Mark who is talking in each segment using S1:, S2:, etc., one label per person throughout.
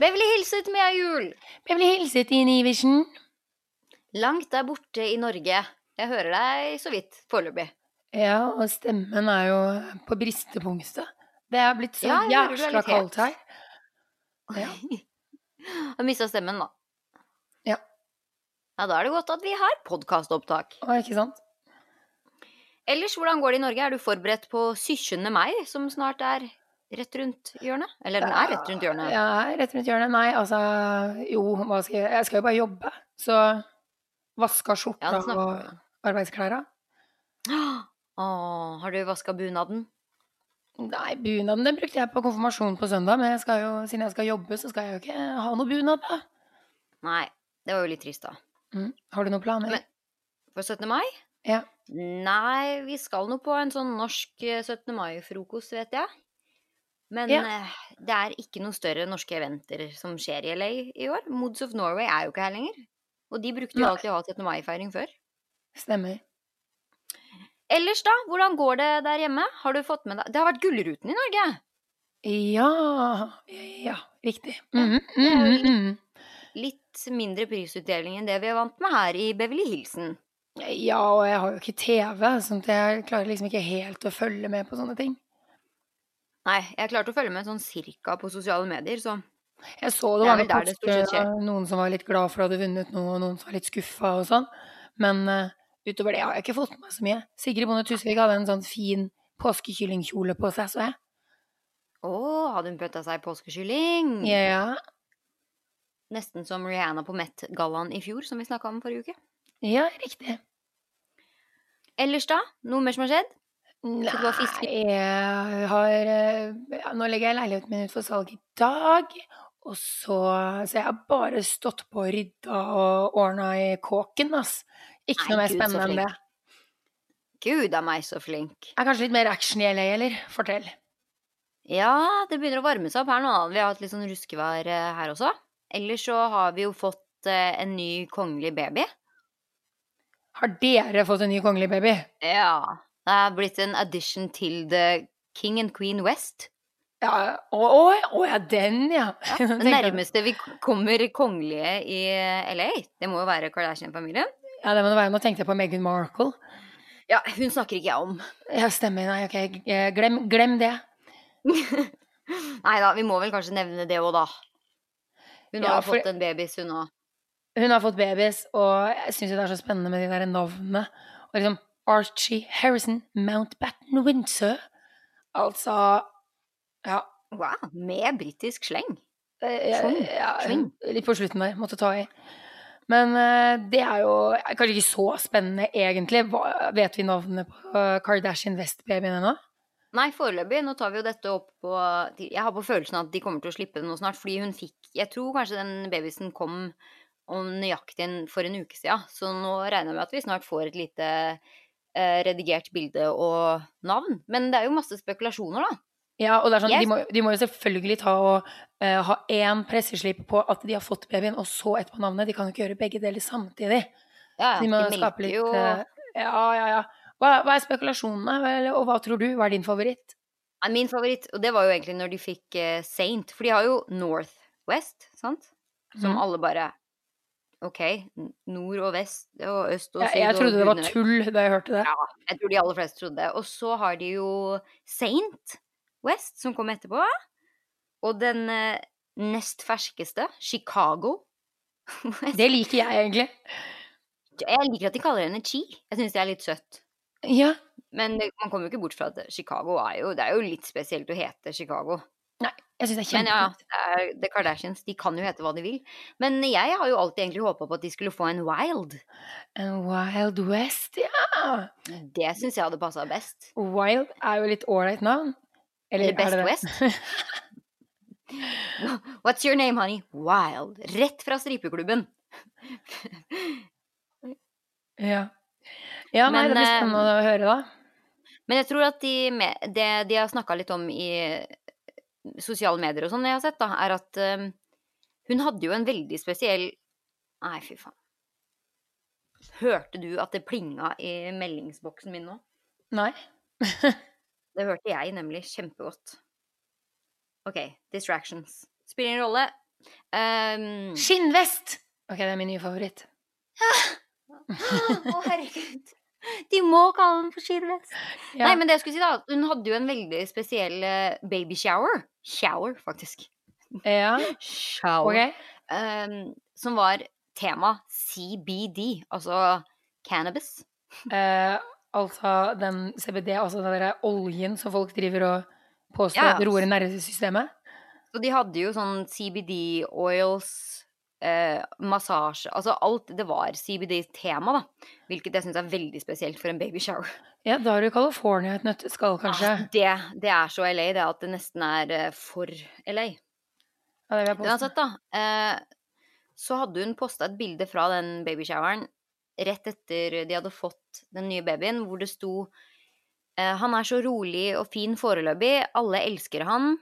S1: Beverly hilset Mia Juel.
S2: Beverly hilset Ine Iversen.
S1: Langt der borte i Norge. Jeg hører deg så vidt foreløpig.
S2: Ja, og stemmen er jo på bristepunktet. Det er blitt så
S1: Ja,
S2: jævla kaldt her. Ja.
S1: Har mista stemmen, da.
S2: Ja.
S1: Ja, Da er det godt at vi har podkastopptak.
S2: Ikke sant?
S1: Ellers, hvordan går det i Norge? Er du forberedt på 17. meg, som snart er rett rundt hjørnet? Eller den er rett rundt hjørnet.
S2: Ja, rett rundt hjørnet. Nei, altså Jo, hva skal jeg Jeg skal jo bare jobbe. Så vaska skjorta
S1: ja,
S2: og arbeidsklærne.
S1: Har du vaska bunaden?
S2: Nei, bunaden den brukte jeg på konfirmasjon på søndag, men jeg jo, siden jeg skal jobbe, så skal jeg jo ikke ha noe bunad, da.
S1: Nei, det var jo litt trist, da.
S2: Mm. Har du noen planer?
S1: Men- For 17. mai?
S2: Ja.
S1: Nei, vi skal nå på en sånn norsk eh, 17. mai-frokost, vet jeg. Men
S2: Ja.
S1: eh, det er ikke noen større norske eventer som skjer i LA i år. Moods of Norway er jo ikke her lenger. Og de brukte jo
S2: Nei.
S1: alltid å ha 17. mai-feiring før.
S2: Stemmer.
S1: Ellers, da? Hvordan går det der hjemme? Har du fått med deg Det har vært Gullruten i Norge!
S2: Ja Ja, riktig.
S1: Mm -hmm. mm
S2: -hmm.
S1: litt-. Mindre prisutdeling enn det vi er vant med her i Beverly Hilsen.
S2: Ja, og jeg har jo ikke TV, sånn at jeg klarer liksom ikke helt å følge med på sånne ting.
S1: Nei, jeg klarte å følge med sånn cirka på sosiale medier, så
S2: Jeg så det
S1: Det
S2: var
S1: det skjer.
S2: noen som var litt glad for at du hadde vunnet noe, og noen som var litt skuffa og sånn. Men uh, utover det har jeg ikke fått med meg så mye. Sigrid Bonde Tusvik hadde en sånn fin påskekyllingkjole på seg, så jeg.
S1: Å, hadde hun pøtta seg påskekylling?
S2: Ja,
S1: Nesten som Rihanna på Met-gallaen i fjor, som vi snakka om forrige uke.
S2: ja riktig.
S1: Ellers, da? Noe mer som har skjedd? Fisket?
S2: Nei, jeg har eh, ja, Nå legger jeg leiligheten min ut for salg i dag. Og så Så jeg har bare stått på og rydda og ordna i kåken, ass. Ikke
S1: Nei,
S2: noe mer
S1: Gud,
S2: spennende enn det.
S1: Gud a meg, så flink.
S2: Er kanskje litt mer action i LA, eller? Fortell.
S1: Ja, det begynner å varme seg opp her nå. Vi har hatt litt sånn ruskevær eh, her også. Ellers så har vi jo fått eh, en ny kongelig baby.
S2: Har dere fått en ny kongelig baby?
S1: Ja. Det er blitt en addition til The King and Queen West.
S2: Ja, å, å, å ja, den, ja.
S1: Det
S2: Tenkte
S1: nærmeste vi kommer kongelige i LA, det må jo være Kardashian-familien.
S2: Ja, det må det være. Nå tenkte jeg på Meghan Markle.
S1: Ja, hun snakker ikke jeg om.
S2: Ja, stemmer. Nei, ok. eh, Glem, glem det.
S1: Nei da, vi må vel kanskje nevne det òg, da. Hun
S2: Ja,
S1: har jo
S2: for-
S1: fått en babys, hun òg.
S2: Hun har fått babys, og jeg syns det er så spennende med de der navnene. Og liksom Archie Harrison Mountbatten Windsor. Altså Ja.
S1: Wow, med britisk sleng.
S2: eh, ja. Litt på slutten der. Måtte ta i. Men eh, det er jo kanskje ikke så spennende, egentlig. Hva, vet vi navnet på eh, Kardashian West-babyen ennå?
S1: Nei, foreløpig. Nå tar vi jo dette opp på Jeg har på følelsen at de kommer til å slippe det nå snart, fordi hun fikk Jeg tror kanskje den babysen kom om nøyaktig for en uke siden, så nå regner jeg med at vi snart får et lite eh, redigert bilde og navn. Men det er jo masse spekulasjoner, da.
S2: Ja, og det er sånn,
S1: yes.
S2: de, må, de må jo selvfølgelig ta og uh, ha én presseslipp på at de har fått babyen, og så et på navnet. De kan jo ikke gjøre begge deler samtidig.
S1: Ja,
S2: De må
S1: de
S2: skape litt
S1: jo
S2: uh, Ja, ja, ja. Hva, hva er spekulasjonene, og hva tror du? Hva er din favoritt?
S1: Min favoritt, og det var jo egentlig når de fikk Saint, for de har jo Northwest, sant? Som
S2: mm.
S1: alle bare Ok, nord og vest og øst og syd og under.
S2: jeg trodde det var tull da jeg hørte det.
S1: Ja, jeg tror de aller fleste trodde det. Og så har de jo Saint West, som kom etterpå. Og den eh, nest ferskeste, Chicago.
S2: Det liker jeg egentlig.
S1: Jeg liker at de kaller henne Chi. Jeg syns det er litt søtt.
S2: Ja.
S1: Men man kommer jo ikke bort fra at Chicago er jo Det er jo litt spesielt å hete Chicago.
S2: Jeg syns det er
S1: Men ja, er The Kardashians. De kan jo hete hva de vil. Men jeg har jo alltid egentlig håpa på at de skulle få en Wild.
S2: En Wild West, ja.
S1: Det syns jeg hadde passa best.
S2: Wild er jo litt ålreit navn.
S1: Eller
S2: er
S1: Best
S2: det det?
S1: West. What's your name, honey? Wild. Rett fra stripeklubben.
S2: ja. ja, nei,
S1: Men,
S2: det blir
S1: eh,
S2: spennende å høre, da.
S1: Men jeg tror at de, det de har snakka litt om i sosiale medier og sånn, jeg har sett, da, er at um, hun hadde jo en veldig spesiell Nei, fy faen. Hørte du at det plinga i meldingsboksen min nå?
S2: Nei.
S1: Det hørte jeg nemlig kjempegodt. OK, distractions. Spiller ingen rolle. Um...
S2: Skinnvest! Ok, det er min nye favoritt.
S1: Å, herregud. De må kalle den for skinnvest.
S2: Ja.
S1: Nei, men det jeg skulle si da, hun hadde jo en veldig spesiell eh, baby shower. Shower, faktisk.
S2: ja.
S1: Shower.
S2: Okay.
S1: Um, som var tema CBD, altså cannabis.
S2: Uh, altså den CBD, altså den der oljen som folk driver og påstår
S1: ja.
S2: roer nervesystemet.
S1: Så de hadde jo sånn CBD oils, eh, massasje Altså alt Det var CBD-tema, da. Hvilket jeg syns er veldig spesielt for en baby shower.
S2: Ja, da har du California et nøtteskall, kanskje.
S1: Ja, det, det er så LA, det at det nesten er eh, for LA.
S2: Ja, det vil jeg påstå.
S1: Uansett, da. Eh, så hadde hun posta et bilde fra den babyshoweren rett etter de hadde fått den nye babyen, hvor det sto eh, Han er så rolig og fin foreløpig, alle elsker han,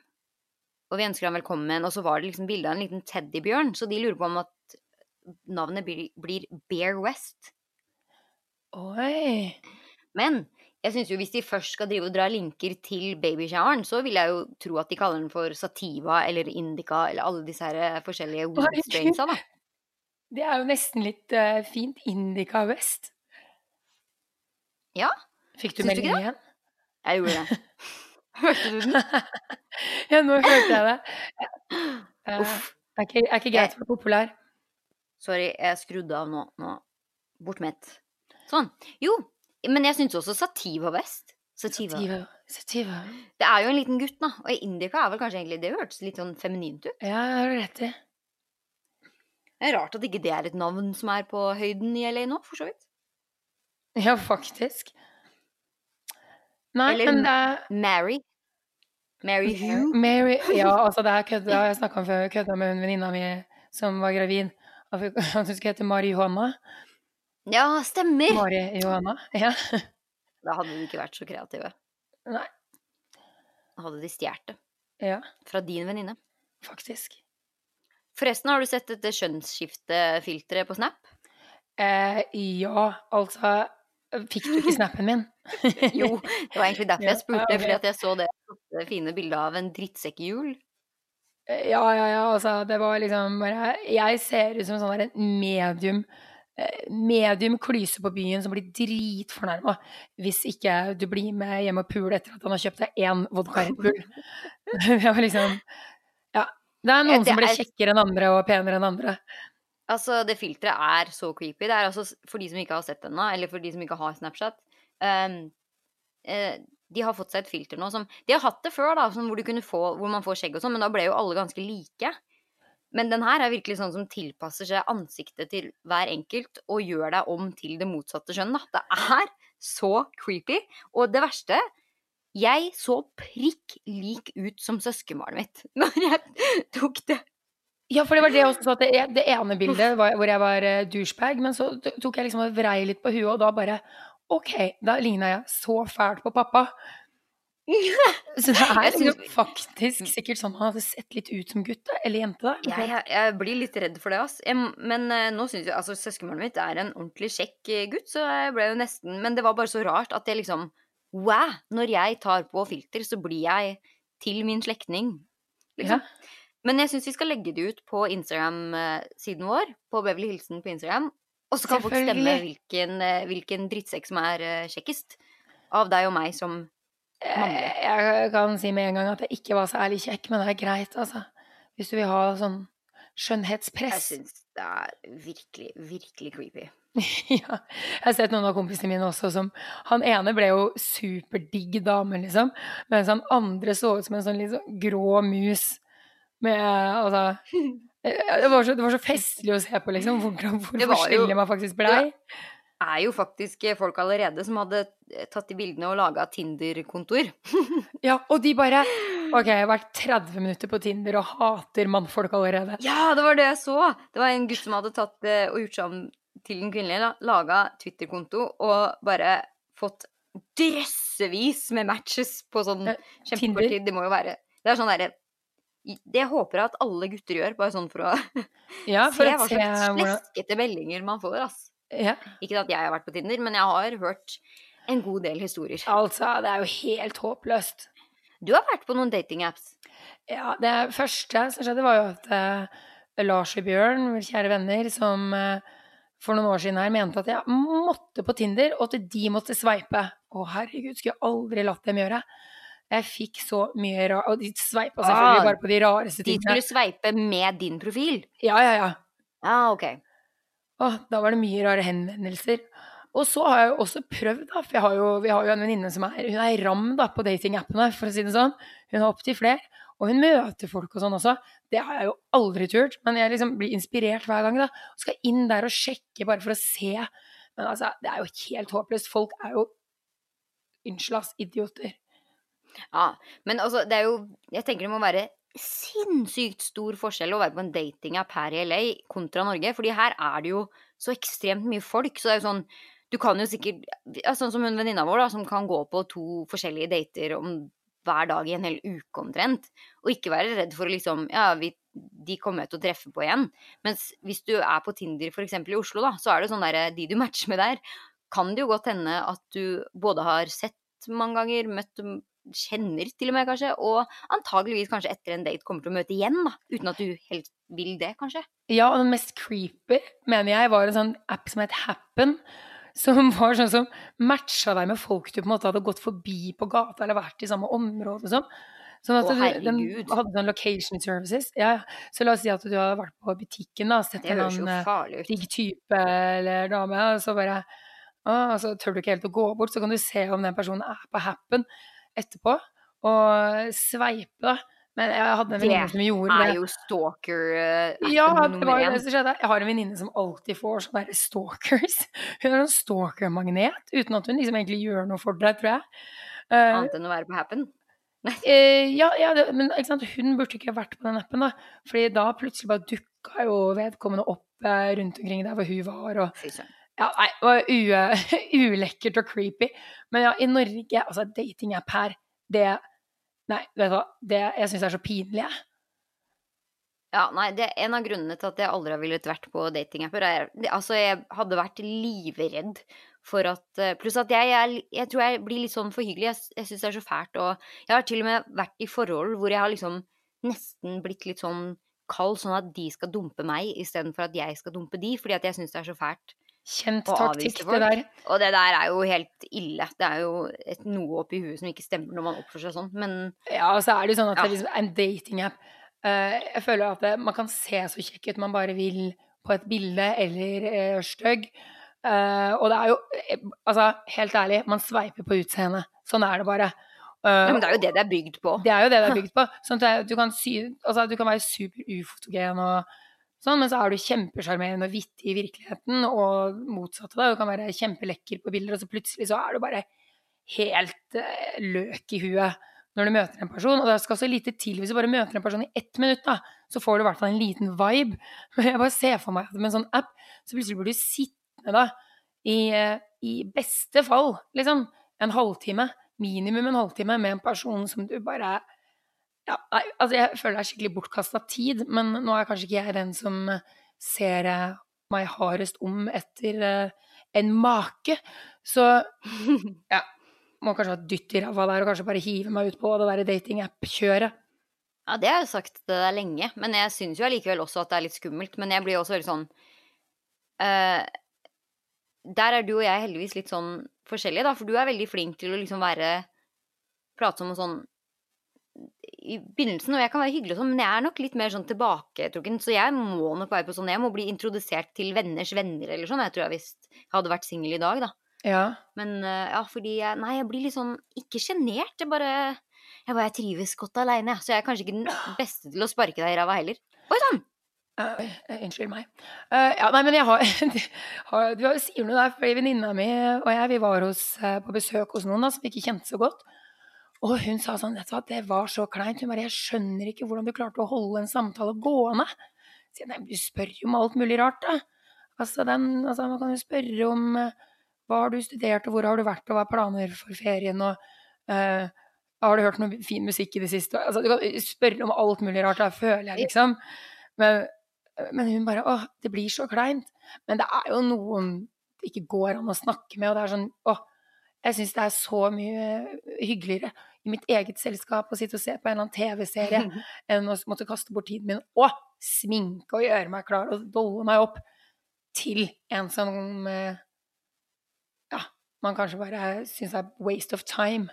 S1: og vi ønsker han velkommen. Og så var det liksom bilde av en liten teddybjørn, så de lurer på om at navnet blir, blir Bear West.
S2: Oi.
S1: Men jeg synes jo hvis de først skal drive og dra linker til babyshoweren, så vil jeg jo tro at de kaller den for sativa eller indica eller alle disse her eh, forskjellige strainsa, da.
S2: Det er jo nesten litt uh, fint. Indica West.
S1: Ja,
S2: Fikk du melding igjen?
S1: jeg gjorde det. Hørte du den?
S2: ja, nå hørte jeg det. Eh,
S1: Uff.
S2: er, ikke, er ikke greit å være populær.
S1: Sorry, jeg skrudde av nå. nå. Bort med et. Sånn. Jo, men jeg syns også sativa best. Sativa.
S2: Sativa. Sativa.
S1: Det er jo en liten gutt, da. Og indica er vel kanskje egentlig Det hørtes litt sånn feminint ut.
S2: Ja, det har du rett i.
S1: Det er rart at ikke det er et navn som er på høyden i LA nå, for så vidt.
S2: Ja, faktisk. Nei,
S1: Eller
S2: men det er
S1: Mary. Mary Hugh.
S2: Mary Ja, altså, det her kødda. Jeg snakka om før, kødda med hun venninna mi som var gravid. At hun skulle hete Mari Johanna.
S1: Ja, stemmer!
S2: Mari Johanna. Ja.
S1: Da hadde de ikke vært så kreative.
S2: Nei.
S1: Da hadde de stjålet det
S2: Ja,
S1: fra din venninne.
S2: faktisk.
S1: Forresten, har du sett dette kjønnsskiftefilteret på Snap?
S2: Eh, ja, altså Fikk du ikke snappen min?
S1: Jo, det var egentlig derfor jeg spurte,
S2: ja,
S1: fordi jeg så det fine bildet av en drittsekkhjul.
S2: Ja, ja, ja, altså, det var liksom bare Jeg ser ut som en sånn der medium eh, Medium klyse på byen som blir dritfornærma hvis ikke du blir med hjem og pule etter at han har kjøpt deg én vodka Red Bull. Liksom Ja. Det er noen
S1: Det
S2: som blir
S1: er-
S2: kjekkere enn andre og penere enn andre.
S1: Altså, det filteret er så creepy. Det er altså, for de som ikke har sett det ennå, eller for de som ikke har Snapchat eh, De har fått seg et filter nå som De har hatt det før, da, hvor, få, hvor man får skjegg og sånn, men da ble jo alle ganske like. Men den her er virkelig sånn som tilpasser seg ansiktet til hver enkelt og gjør deg om til det motsatte kjønn. Det er så creepy. Og det verste Jeg så prikk lik ut som søskenbarnet mitt når jeg tok det.
S2: Ja, for det var det jeg også sa. det, det ene bildet var, hvor jeg var uh, douchebag, men så tok jeg liksom og vrei litt på huet, og da bare OK, da ligna jeg så fælt på pappa. Så det er
S1: jo synes-
S2: faktisk sikkert sånn han hadde sett litt ut som gutt da, eller jente. da.
S1: Jeg, jeg, jeg blir litt redd for det, ass. Jeg, men uh, nå syns jeg altså søskenbarnet mitt er en ordentlig kjekk eh, gutt, så jeg ble jo nesten Men det var bare så rart at jeg liksom Wow! Når jeg tar på filter, så blir jeg til min slektning. Liksom.
S2: Ja.
S1: Men jeg syns vi skal legge det ut på Instagram-siden vår, på Beverly Hilsen på Instagram. Og så kan folk stemme hvilken, eh, hvilken drittsekk som er eh, kjekkest. Av deg og meg som Mannlig.
S2: Eh, Jeg kan si med en gang at jeg ikke var særlig kjekk, men det er greit, altså. Hvis du vil ha sånn skjønnhetspress.
S1: Jeg syns det er virkelig, virkelig creepy.
S2: ja. Jeg har sett noen av kompisene mine også som Han ene ble jo superdigg dame, liksom. Mens han andre så ut som en sånn litt sånn grå mus med Altså det var, så, det var så festlig å se på, liksom. Hvordan, hvor
S1: Det
S2: forskjellig man faktisk blei.
S1: er jo faktisk eh, folk allerede som hadde eh, tatt de bildene og laga Tinder-kontoer.
S2: Ja, og de bare OK, jeg har vært 30 minutter på Tinder og hater mannfolk allerede.
S1: Ja, det var det jeg så! Det var en gutt som hadde tatt og gjort seg om til en kvinnelig, laga Twitter-konto og bare fått drøssevis med matches på sånn
S2: Eh,
S1: tid. Det må jo være Det er sånn derre Det håper jeg at alle gutter gjør, bare sånn for å
S2: Ja, for
S1: se hva slags
S2: hvordan
S1: meldinger man får, ass.
S2: ja.
S1: Ikke at jeg har vært på Tinder, men jeg har hørt en god del historier.
S2: Altså, det er jo helt håpløst.
S1: Du har vært på noen datingapps.
S2: Ja, det første som skjedde, var jo at uh, Lars og Bjørn, kjære venner, som uh, for noen år siden her mente at jeg måtte på Tinder, og at de måtte sveipe. Å, herregud, skulle jeg aldri latt dem gjøre. Jeg fikk så mye rart Og de sveipa selvfølgelig
S1: Ah,
S2: bare på de rareste
S1: De skulle sveipe med din profil.
S2: Ja, ja, ja.
S1: Ah, ok.
S2: Åh, da var det mye rare henvendelser. Og så har jeg jo også prøvd, da, for har jo, vi har jo en venninne som er hun er ram da, på datingappene, for å si det sånn. Hun har opptil flere. Og hun møter folk og sånn også. Det har jeg jo aldri turt. Men jeg liksom blir inspirert hver gang. da. Og skal inn der og sjekke bare for å se. Men altså, det er jo helt håpløst. Folk er jo Unnskyld, ass. Idioter.
S1: Ja, men altså, det er jo Jeg tenker det må være sinnssykt stor forskjell å være på en datingapp her i LA kontra Norge. Fordi her er det jo så ekstremt mye folk. Så det er jo sånn Du kan jo sikkert ja, Sånn som hun venninna vår, da, som kan gå på to forskjellige dater om hver dag i en hel uke omtrent. Og ikke være redd for å liksom Ja, vi, de kommer jeg til å treffe på igjen. Mens hvis du er på Tinder f.eks. i Oslo, da, så er det sånn derre De du matcher med der, kan det jo godt hende at du både har sett mange ganger, møtt kjenner til og med, kanskje, og antageligvis kanskje etter en date kommer til å møte igjen, da, uten at du helt vil det, kanskje.
S2: Ja, og den mest creepy, mener jeg, var en sånn app som het Happen. Som var sånn som matcha deg med folk du på en måte hadde gått forbi på gata eller vært i samme område og sånn. Sånn at
S1: Å,
S2: du, den hadde sånn location services. Ja. Så la oss si at du hadde vært på butikken da, sett en annen eh, digg type eller dame, og så bare å, og så tør du ikke helt å gå bort, så kan du se om den personen er på Happen etterpå, og sveipe, da. Men jeg hadde en venninne som gjorde
S1: det.
S2: det.
S1: er jo stalker-appen
S2: Ja, det var jo det som skjedde. Jeg har en venninne som alltid får sånne der stalkers. Hun er en stalkermagnet, uten at hun liksom egentlig gjør noe for deg, tror jeg. Uh,
S1: Annet enn å være på Happen.
S2: Uh, ja, ja det, men hun burde ikke vært på den appen, da. Fordi da plutselig bare dukka jo vedkommende opp eh, rundt omkring der hvor hun var. og. Ja, nei, det var ulekkert og creepy. Men ja, i Norge, altså datingapp her, det Nei, vet du hva, det, jeg syns det er så pinlig, jeg.
S1: Ja, nei, det er en av grunnene til at jeg aldri har villet vært på datingapper. er- Altså, jeg hadde vært livredd for at eh, Pluss at jeg, jeg, jeg tror jeg blir litt sånn for hyggelig. Jeg, jeg syns det er så fælt. Og jeg har til og med vært i forhold hvor jeg har liksom nesten blitt litt sånn kald, sånn at de skal dumpe meg istedenfor at jeg skal dumpe de, fordi at jeg syns det er så fælt.
S2: Kjent taktikk, det der.
S1: Og det der er jo helt ille. Det er jo et, noe oppi huet som ikke stemmer når man oppfører seg sånn. Men
S2: Ja, og så er det jo sånn at
S1: Ja.
S2: det er liksom en datingapp Uh, Jeg føler at det, man kan se så kjekk ut man bare vil på et bilde, eller uh, stygg. Uh, og det er jo eh, Altså, helt ærlig, man sveiper på utseendet. Sånn er det bare.
S1: Uh, men det er jo det det er bygd på.
S2: det er jo det det er bygd på. Sånn at du kan, sy, altså, du kan være super ufotogen og sånn, men så er du kjempesjarmerende og vittig i virkeligheten, og motsatt av det. Du kan være kjempelekker på bilder, og så plutselig så er du bare helt eh, løk i huet når du møter en person. Og det skal så lite til hvis du bare møter en person i ett minutt, da. Så får du i hvert fall en liten vibe. Men jeg bare ser for meg at med en sånn app, så plutselig blir du sittende da i, eh, i beste fall, liksom, en halvtime. Minimum en halvtime med en person som du bare ja, nei, altså jeg føler det er skikkelig bortkasta tid, men nå er kanskje ikke jeg den som ser eh, meg hardest om etter eh, en make. Så ja, må kanskje ha et dytt i ræva der og kanskje bare hive meg ut på det der datingapp-kjøret.
S1: Ja, det har jeg jo sagt det der lenge, men jeg syns jo allikevel også at det er litt skummelt. Men jeg blir også veldig sånn uh, Der er du og jeg heldigvis litt sånn forskjellige, da, for du er veldig flink til å liksom være pratsom og sånn i begynnelsen, og jeg kan være hyggelig og sånn, men jeg er nok litt mer sånn tilbaketrukken, så jeg må nok være på sånn Jeg må bli introdusert til venners venner eller sånn, jeg tror jeg hvis jeg hadde vært singel i dag, da.
S2: Ja.
S1: Men eh, ja, fordi jeg Nei, jeg blir litt sånn Ikke sjenert, jeg bare Jeg bare jeg trives godt aleine. Så jeg er kanskje ikke den beste til å sparke deg i ræva heller. Oi sann!
S2: Eh, unnskyld meg. Uh, ja, nei, men jeg har, har Du sier noe der, fordi venninna mi og jeg vi var hos, på besøk hos noen da, som vi ikke kjente så godt. Og hun sa sånn, vet du hva, det var så kleint. Hun bare, jeg skjønner ikke hvordan du klarte å holde en samtale gående. Så nei, du spør jo om alt mulig rart, da. Altså, den, altså, man kan jo spørre om eh, hva har du studert, og hvor har du vært, og hva er planer for ferien, og uh, har du hørt noe fin musikk i det siste? Altså, du kan spørre om alt mulig rart, da, føler jeg, liksom. Men, men hun bare, åh, det blir så kleint. Men det er jo noen det ikke går an å snakke med, og det er sånn, åh, Jeg syns det er så mye hyggeligere i mitt eget selskap og sitte og se på en eller annen TV-serie enn å måtte kaste bort tiden min og sminke og gjøre meg klar og dolle meg opp til en som eh, ja, man kanskje bare syns er waste of time.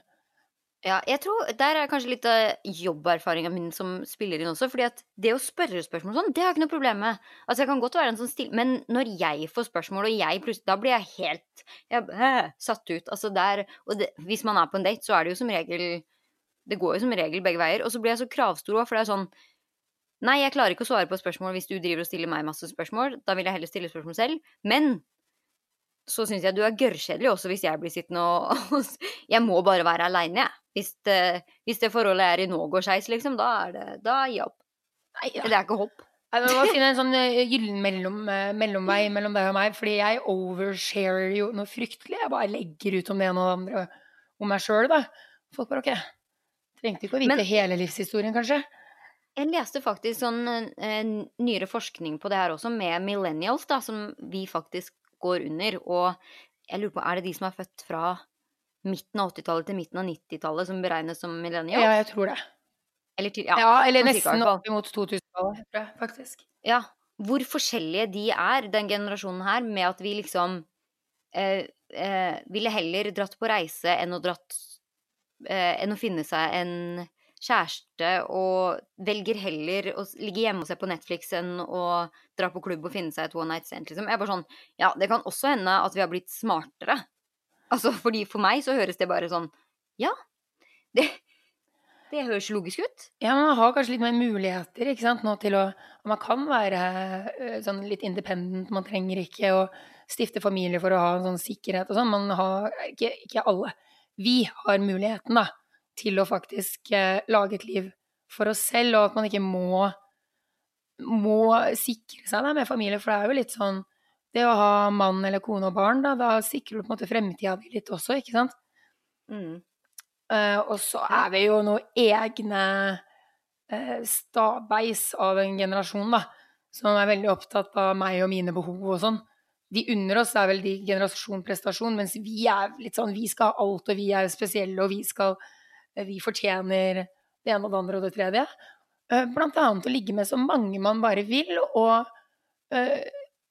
S1: Ja, jeg tror Der er kanskje litt av jobberfaringa min som spiller inn også. fordi at det å spørre spørsmål sånn, det har jeg ikke noe problem med. Altså, jeg kan godt være en sånn stille, Men når jeg får spørsmål, og jeg plutselig Da blir jeg helt jeg, øh, satt ut. Altså der Og det, hvis man er på en date, så er det jo som regel Det går jo som regel begge veier. Og så blir jeg så kravstor òg, for det er sånn Nei, jeg klarer ikke å svare på spørsmål hvis du driver og stiller meg masse spørsmål. Da vil jeg heller stille spørsmål selv. Men så syns jeg du er gørrkjedelig også hvis jeg blir sittende og Jeg må bare være aleine, jeg. Hvis, hvis, det forholdet er i nå går skeis, liksom, da er det Da jeg opp. Nei, ja. Det er ikke hopp.
S2: Man må finne en sånn eh, gyllen mellom, eh, mellomvei mellom deg og meg, fordi jeg oversharer jo noe fryktelig. Jeg bare legger ut om det ene og det andre om meg sjøl, da. Folk bare OK. Trengte ikke å vite Men, hele livshistorien, kanskje.
S1: Jeg leste faktisk sånn eh, nyere forskning på det her også, med millennials, da, som vi faktisk går under. Og jeg lurer på, er det de som er født fra midten av 80-tallet til midten av 90-tallet som beregnes som millennium?
S2: Ja, jeg tror det.
S1: Eller, til,
S2: ja, ja, eller nesten opp mot 2000-tallet, tror jeg faktisk.
S1: Ja. Hvor forskjellige de er, den generasjonen her, med at vi liksom eh, eh, ville heller dratt på reise enn å dratt eh, Enn å finne seg en kjæreste og velger heller å ligge hjemme og se på Netflix enn å dra på klubb og finne seg et one night stand, liksom. Jeg er bare sånn Ja, det kan også hende at vi har blitt smartere. Altså, fordi for meg så høres det bare sånn Ja, det, det høres logisk ut.
S2: Ja, man har kanskje litt mer muligheter ikke sant, nå til å Man kan være øh, sånn litt independent, man trenger ikke å stifte familie for å ha en sånn sikkerhet og sånn. Man har ikke, ikke alle. Vi har muligheten, da til å faktisk eh, lage et liv for oss selv, og at man ikke må, må sikre seg da, med familie. For det er jo litt sånn Det å ha mann eller kone og barn, da, da sikrer du på en måte fremtida di litt også, ikke sant? Mm. Uh, og så er vi jo noen egne uh, stabeis av en generasjon, da, som er veldig opptatt av meg og mine behov og sånn. De under oss er vel de generasjon prestasjon, mens vi er litt sånn Vi skal ha alt, og vi er spesielle, og vi skal vi fortjener det ene og det andre og det tredje. Uh, blant annet å ligge med så mange man bare vil, og,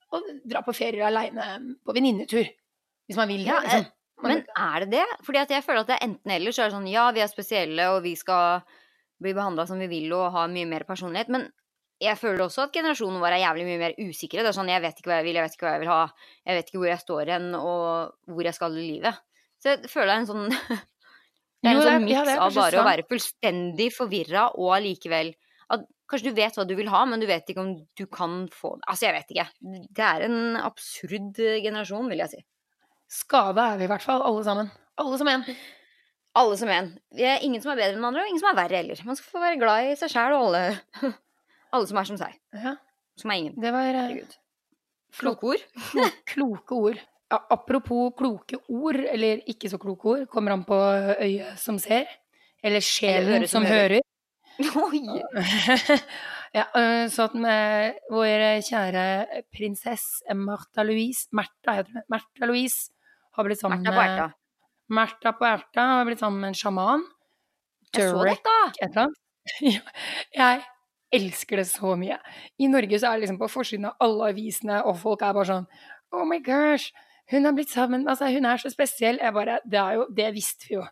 S2: eh, og dra på ferier aleine på venninnetur. Hvis man vil det.
S1: Ja, liksom. Men er det det? Fordi jeg føler at det er enten eller. Så er det sånn ja, vi er spesielle, og vi skal bli behandla som vi vil og ha mye mer personlighet. Men jeg føler også at generasjonen vår er jævlig mye mer usikre. Det er sånn, Jeg vet ikke hva jeg vil, jeg vet ikke hva jeg vil ha. Jeg vet ikke hvor jeg står hen, og hvor jeg skal i livet. Så jeg føler det er en sånn Det er en sånn miks av bare å være fullstendig forvirra og allikevel Kanskje du vet hva du vil ha, men du vet ikke om du kan få det. Altså, jeg vet ikke. Det er en absurd generasjon, vil jeg si.
S2: Skada er vi i hvert fall, alle sammen. Alle som en.
S1: Alle som en. Vi er ingen som er bedre enn andre, og ingen som er verre heller. Man skal få være glad i seg sjæl og alle, alle som er som seg. Ja. Som er ingen.
S2: Det var eh, Herregud.
S1: Kloke ord.
S2: kloke ord apropos kloke ord, eller ikke så kloke ord, kommer an på øyet som ser. Eller sjelen som, som, hører. Oi! ja, så at med vår kjære prinsesse Martha Louise Märtha, heter hun. Märtha Louise har blitt sammen med Märtha på erta har blitt sammen med en sjaman.
S1: Durek, et eller annet.
S2: jeg elsker det så mye. I Norge så er det liksom på forsiden av alle avisene, og folk er bare sånn Oh my gosh, hun har blitt sammen Altså, hun er så spesiell. Jeg bare Det er jo Det visste vi jo.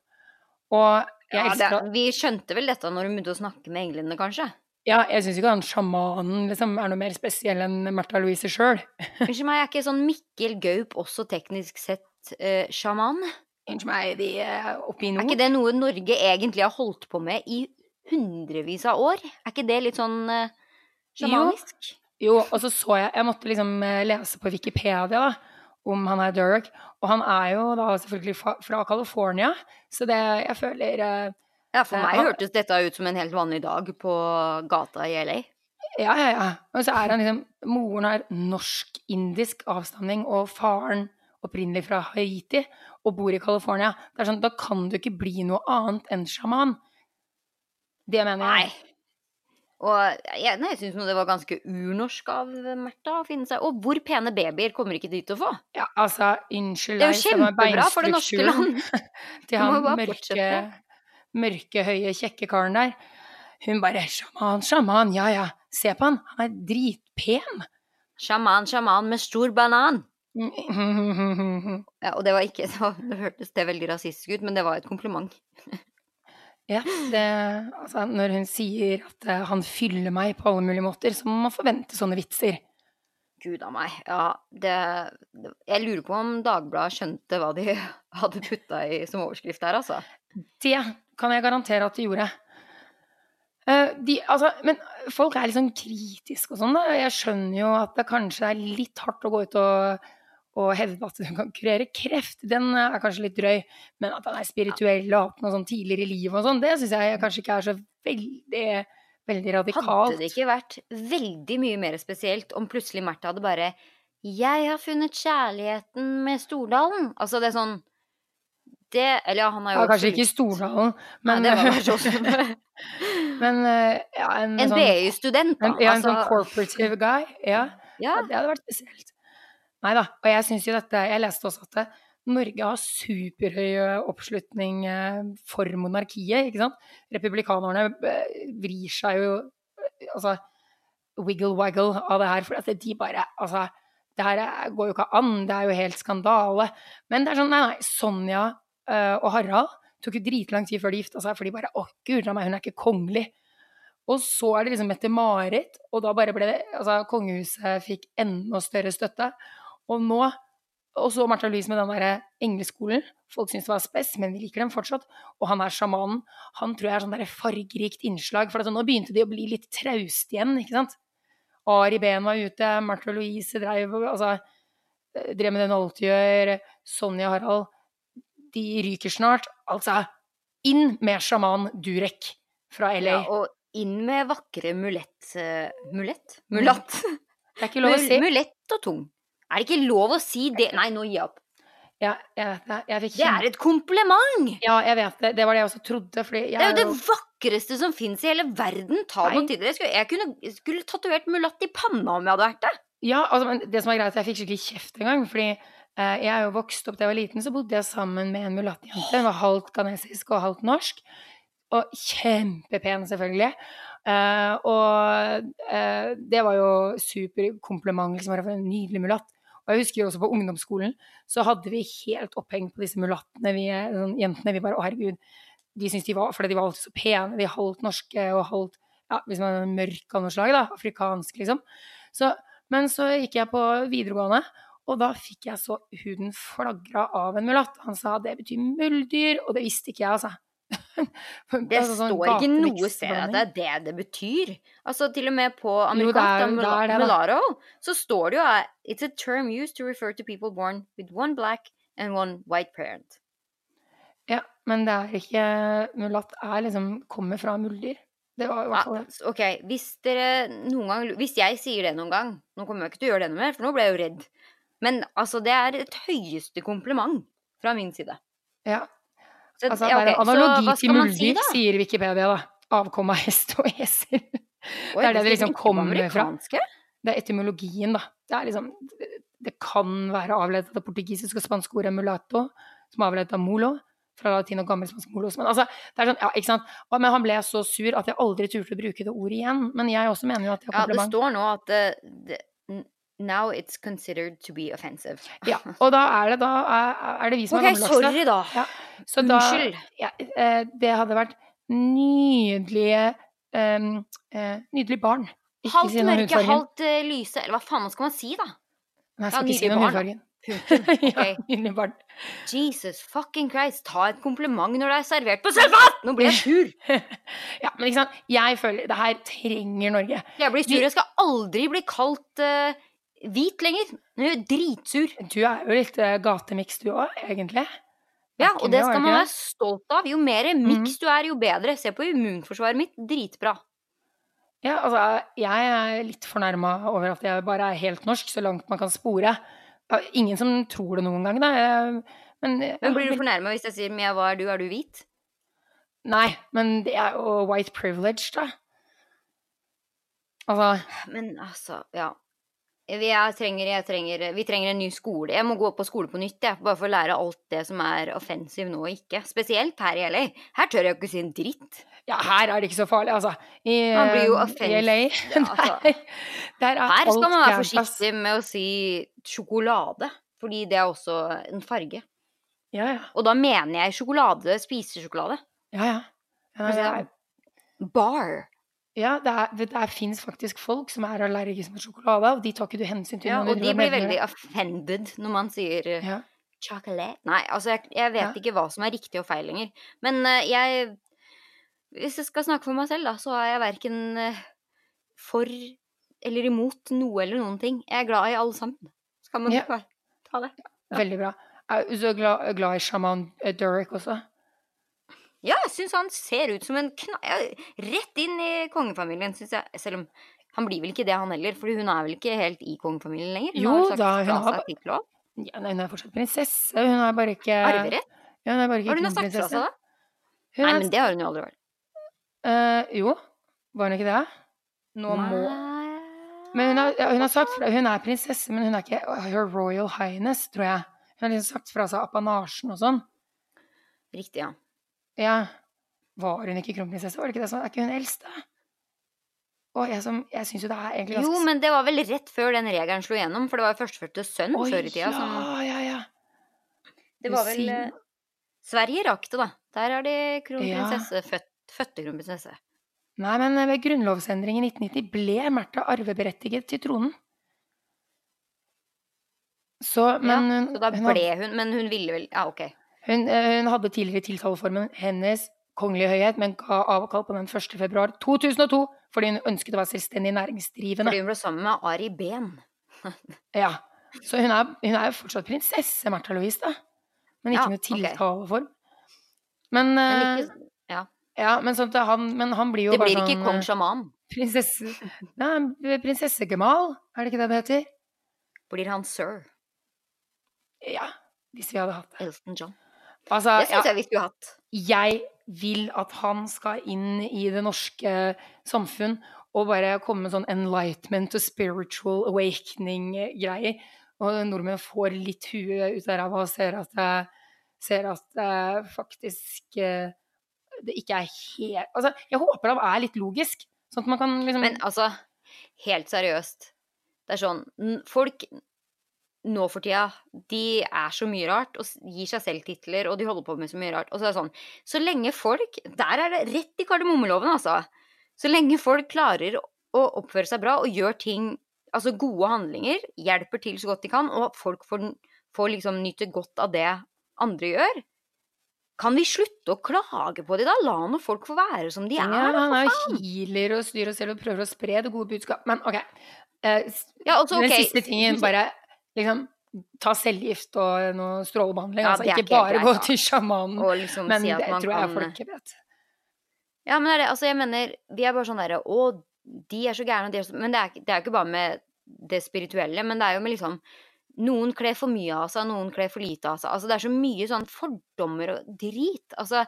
S2: Og
S1: ja, det, Vi skjønte vel dette når hun begynte å snakke med englene, kanskje?
S2: Ja, jeg syns ikke han sjamanen liksom, er noe mer spesiell enn Märtha Louise sjøl.
S1: Unnskyld meg, er ikke sånn Mikkel Gaup også teknisk sett uh, sjaman?
S2: Unnskyld meg, de er oppe i nord.
S1: Er ikke det noe Norge egentlig har holdt på med i hundrevis av år? Er ikke det litt sånn uh, sjamanisk?
S2: Jo. jo, og så så jeg Jeg måtte liksom eh, lese på Wikipedia, da om han er Derek. Og han er jo da selvfølgelig fra California, så det jeg føler uh,
S1: Ja, for meg han, hørtes dette ut som en helt vanlig dag på gata i LA.
S2: Ja, ja, ja. Og så er han liksom Moren har norsk-indisk avstamning, og faren opprinnelig fra Haiti og bor i California. Det er sånn, Da kan du ikke bli noe annet enn sjaman. Det mener jeg.
S1: Nei. Og jeg, nei, jeg syns det var ganske urnorsk av Märtha å finne seg Og hvor pene babyer kommer ikke til å få?
S2: Ja, altså, unnskyld
S1: Det er jo kjempebra for det norske land.
S2: til han mørke,
S1: fortsette.
S2: mørke, høye, kjekke karen der. Hun bare 'sjaman, sjaman', ja ja, se på han, han er dritpen.
S1: Sjaman, sjaman med stor banan. Ja, og det var ikke det, det hørtes det veldig rasistisk ut, men det var et kompliment.
S2: Ja, det, altså, når hun sier at eh, han fyller meg på alle mulige måter, så må man forvente sånne vitser.
S1: Gud a meg. Ja, det, det Jeg lurer på om Dagbladet skjønte hva de hadde putta i som overskrift der, altså.
S2: Det kan jeg garantere at de gjorde. Eh, de, altså, men folk er litt sånn kritiske og sånn. da. Jeg skjønner jo at det kanskje er litt hardt å gå ut og, og hevde at hun kan kurere kreft. Den er kanskje litt drøy. Men at han er spirituell og hatt noe sånn tidligere i livet og sånn, det syns jeg kanskje ikke er så veldig, veldig radikalt.
S1: Hadde det ikke vært veldig mye mer spesielt om plutselig Märtha hadde bare 'Jeg har funnet kjærligheten med Stordalen'? Altså, det er sånn Det Eller ja, han har jo
S2: Ja, kanskje ikke i Stordalen,
S1: Nei,
S2: men,
S1: det var kanskje også
S2: men eh, ja, en,
S1: En
S2: sånn,
S1: BI-student, da.
S2: en, ja, en sånn
S1: altså,
S2: corporative guy. Ja.
S1: ja.
S2: Ja, det hadde vært spesielt. Nei da. Og jeg syns jo dette Jeg leste også at det, Norge har superhøy oppslutning eh, for monarkiet, ikke sant. Republikanerne eh, vrir seg jo eh, altså wiggle-waggle av det her, for at de bare Altså, det her er- går jo ikke an, det er jo helt skandale. Men det er sånn, nei, nei, Sonja eh, og Harald tok jo dritlang tid før de gifta seg, for de bare Å, gud meg, hun er ikke kongelig. Og så er det liksom Mette-Marit, og da bare ble det Altså, kongehuset fikk enda større støtte. Og nå Og så Martha Louise med den derre engleskolen. Folk syns det var spess, men vi liker dem fortsatt. Og han er sjamanen. Han tror jeg er sånn derre fargerikt innslag. For altså, nå begynte de å bli litt traust igjen, ikke sant. Ari Behn var ute, Martha Louise drev, altså, drev med det Nolte gjør, Sonja Harald. De ryker snart. Altså, inn med sjaman Durek fra LA.
S1: ja. Og inn med vakre mulett uh, Mulett? Mulatt.
S2: det er ikke lov å si.
S1: Mulett og tung. Er det ikke lov å si det? Nei, nå gir jeg opp.
S2: Ja, jeg vet det. Jeg
S1: Det er et kompliment!
S2: Ja, jeg vet det. Det var det jeg også trodde. Fordi jeg
S1: Det er jo det vakreste som fins i hele verden. Ta noe til dere. Jeg skulle, jeg kunne, skulle tatovert mulatt i panna om jeg hadde vært det.
S2: Ja, altså, men det som er greit, jeg fikk skikkelig kjeft en gang. Fordi eh, jeg er jo vokst opp da jeg var liten, så bodde jeg sammen med en mulattjente. Hun var halvt ghanesisk og halvt norsk. Og kjempepen, selvfølgelig. Eh, og eh, det var jo superkompliment, liksom. bare for En nydelig mulatt. Og jeg husker jo også på ungdomsskolen så hadde vi helt oppheng på disse mulattene, vi sånn, jentene. Vi bare Å, herregud. De syntes de var Fordi de var alltid så pene. De halvt norske og halvt Ja, hvis man er mørk av noe slag, da. Afrikansk, liksom. Så, men så gikk jeg på videregående, og da fikk jeg så huden flagra av en mulatt. Han sa det betyr muldyr, og det visste ikke jeg, altså.
S1: Det
S2: Altså, sånn
S1: står ikke noe sted at det er det det betyr. Altså Til og med på
S2: det er-
S1: amerikansk,
S2: det er det.
S1: Mulatto, så står det jo It's a term used to refer to people born with one black and one white parent.
S2: Ja, men det er ikke Mulatt er liksom kommer fra muldyr. Det var i hvert fall
S1: Ja, ok, hvis dere noen gang Hvis jeg sier det noen gang Nå kommer jeg ikke til å gjøre det noe mer, for nå ble jeg jo redd. Men altså, det er et høyeste kompliment fra min side.
S2: Ja.
S1: Så,
S2: Altså,
S1: ja,
S2: det er en analogi
S1: så
S2: til
S1: muldyr, si, da?
S2: sier Wikipedia, da. Avkom av hest og
S1: esel.
S2: Det er det det liksom kommer fra. Det er etymologien, da. Det er liksom Det kan være avledet av det portugisiske og spanske ordet mulato, som er avledet av molo, fra latin og gammelspansk molos. Men altså, det er sånn, ja, ikke sant. Men han ble så sur at jeg aldri turte å bruke det ordet igjen. Men jeg også mener jo at det er
S1: Ja, det står nå at eh, det, Now it's considered to be offensive.
S2: Ja, og da er det, da er, det vi som
S1: okay,
S2: er gammeldagse.
S1: sorry, da.
S2: Ja, Så da,
S1: Unnskyld.
S2: ja, eh, det hadde vært nydelige um, uh, Nydelig barn. Ikke
S1: Halvt
S2: si
S1: mørke, halvt eh, lyse, eller hva faen skal man si, da?
S2: Nei, jeg
S1: Ja,
S2: skal ikke si noe om hudfargen.
S1: Okay.
S2: ja, barn.
S1: Jesus fucking Christ, ta et kompliment når det er servert på selvfatt! Nå blir jeg sur.
S2: Ja, men ikke sant, jeg føler Det her trenger Norge.
S1: Jeg blir sur. Jeg skal aldri bli kalt eh, hvit lenger. Hun er dritsur.
S2: Du er jo litt uh, gatemiks, du òg, egentlig.
S1: Ja, og det skal man være stolt av. Jo mer miks du er, jo bedre. Se på immunforsvaret mitt. Dritbra.
S2: Ja, altså, jeg er litt fornærma over at jeg bare er helt norsk, så langt man kan spore. Ingen som tror det noen gang, da. Men,
S1: Men blir du fornærma hvis jeg sier Mia, hva er du? Er du hvit?
S2: Nei, men det er jo white privilege, da. Altså
S1: Men altså, ja. Vi, jeg trenger, jeg trenger, vi trenger en ny skole. Jeg må gå på skole på nytt, jeg. Bare for å lære alt det som er offensive nå og ikke. Spesielt her i LA. Her tør jeg ikke si en dritt.
S2: Ja, her er det ikke så farlig, altså. I,
S1: Man blir jo
S2: eh,
S1: offensive.
S2: i LA
S1: Ja, altså.
S2: der, der er
S1: Her skal man være forsiktig med å si sjokolade. Fordi det er også en farge.
S2: Ja, ja.
S1: Og da mener jeg sjokolade, spisesjokolade.
S2: ja, ja. ja, ja.
S1: Bar.
S2: Ja det, er, det er, fins faktisk folk som er allergiske mot sjokolade, og de tar ikke du hensyn til.
S1: Ja, og de blir veldig offended når man sier eh,
S2: ja.
S1: chocolate. Nei, altså, jeg, jeg vet
S2: Ja.
S1: ikke hva som er riktig og feil lenger. Men uh, jeg Hvis jeg skal snakke for meg selv, da, så er jeg verken uh, for eller imot noe eller noen ting. Jeg er glad i alle sammen. Skal man
S2: Ja.
S1: ta det? Ja.
S2: Veldig bra. Er du glad, glad i sjaman eh, Durek også?
S1: Ja, jeg syns han ser ut som en kna... ja, Rett inn i kongefamilien, syns jeg. Selv om han blir vel ikke det, han heller. For hun er vel ikke helt i kongefamilien lenger? Hun
S2: Jo
S1: har
S2: da, hun har
S1: sagt fra seg
S2: Ja, nei, hun er fortsatt prinsesse. Hun er bare ikke
S1: Arverett?
S2: Ja, hun er bare ikke
S1: Har hun sagt fra seg da?
S2: Hun
S1: Nei, men det har hun jo aldri vært.
S2: Uh, jo, var hun ikke det? Nå må Men hun har, hun har sagt fra Hun er prinsesse, men hun er ikke Her Royal Highness, tror jeg. Hun har liksom sagt fra seg apanasjen og sånn.
S1: Riktig, ja.
S2: Ja. Var hun ikke kronprinsesse? Var det ikke det sånn? Er ikke hun eldste? Og jeg, som- jeg syns jo det er egentlig ganske
S1: Jo, men det var vel rett før den regelen slo gjennom, for det var jo førstefødte sønn
S2: Oi,
S1: før i tida som
S2: Ja, ja, ja.
S1: Det var vel eh, Sverige rakk det, da. Der er de kronprinsesse. Født, fødte kronprinsesse.
S2: Nei, men ved grunnlovsendringen i 1990 ble Märtha arveberettiget til tronen. Så, men
S1: ja,
S2: hun,
S1: så da ble
S2: hun,
S1: hun Men hun ville vel Ja, OK.
S2: Hun, eh, hun hadde tidligere tiltaleformen 'Hennes kongelige høyhet', men ga avkall på den 1. februar 2002 fordi hun ønsket å være selvstendig næringsdrivende.
S1: Fordi hun ble sammen med Ari Behn.
S2: Ja. Så hun er, hun er jo fortsatt prinsesse, Märtha Louise, da. Men ikke
S1: Ja,
S2: noe tiltaleform. Men,
S1: Men
S2: eh,
S1: ikke Ja.
S2: ja, men, sånn han, men han blir jo
S1: Det
S2: bare
S1: blir ikke
S2: sånn
S1: kong
S2: eh,
S1: sjaman.
S2: Prinsesse Nei, prinsessegemal, er det ikke det det heter?
S1: Blir han sir
S2: Ja, hvis vi hadde hatt det.
S1: Elton John.
S2: Altså,
S1: Det syns jeg vi skulle hatt.
S2: jeg vil at han skal inn i det norske samfunn og bare komme med sånn enlightenment og spiritual awakening-greier. Og nordmenn får litt huet ut av ræva og ser at det, ser at det faktisk eh, det ikke er helt Altså, jeg håper det er litt logisk, sånn at man kan liksom
S1: Men altså, helt seriøst. Det er sånn Folk nå for tida, de er så mye rart og gir seg selv titler, og de holder på med så mye rart. Og så er det sånn Så lenge folk Der er det rett i kardemommeloven, altså. Så lenge folk klarer å oppføre seg bra og gjør ting Altså gode handlinger, hjelper til så godt de kan, og folk får, får liksom nyte godt av det andre gjør. Kan vi slutte å klage på de da? La nå folk få være som de er. Ja,
S2: han er healer og styrer og selv og prøver å spre det gode budskap. Men OK. Uh,
S1: Ja, altså,
S2: Den siste tingen, bare liksom ta cellegift og noe strålebehandling.
S1: Ja,
S2: altså, ikke bare
S1: greit,
S2: gå til sjamanen.
S1: Liksom
S2: Men
S1: si
S2: det
S1: man
S2: tror jeg
S1: kan
S2: folk vet.
S1: Ja, men det er det. Altså, jeg mener, vi er bare sånn derre Å, de er så gærne, de er så Men er, det er jo ikke bare med det spirituelle, men det er jo med liksom Noen kler for mye av seg, noen kler for lite av seg. Altså, det er så mye sånn fordommer og drit. Altså,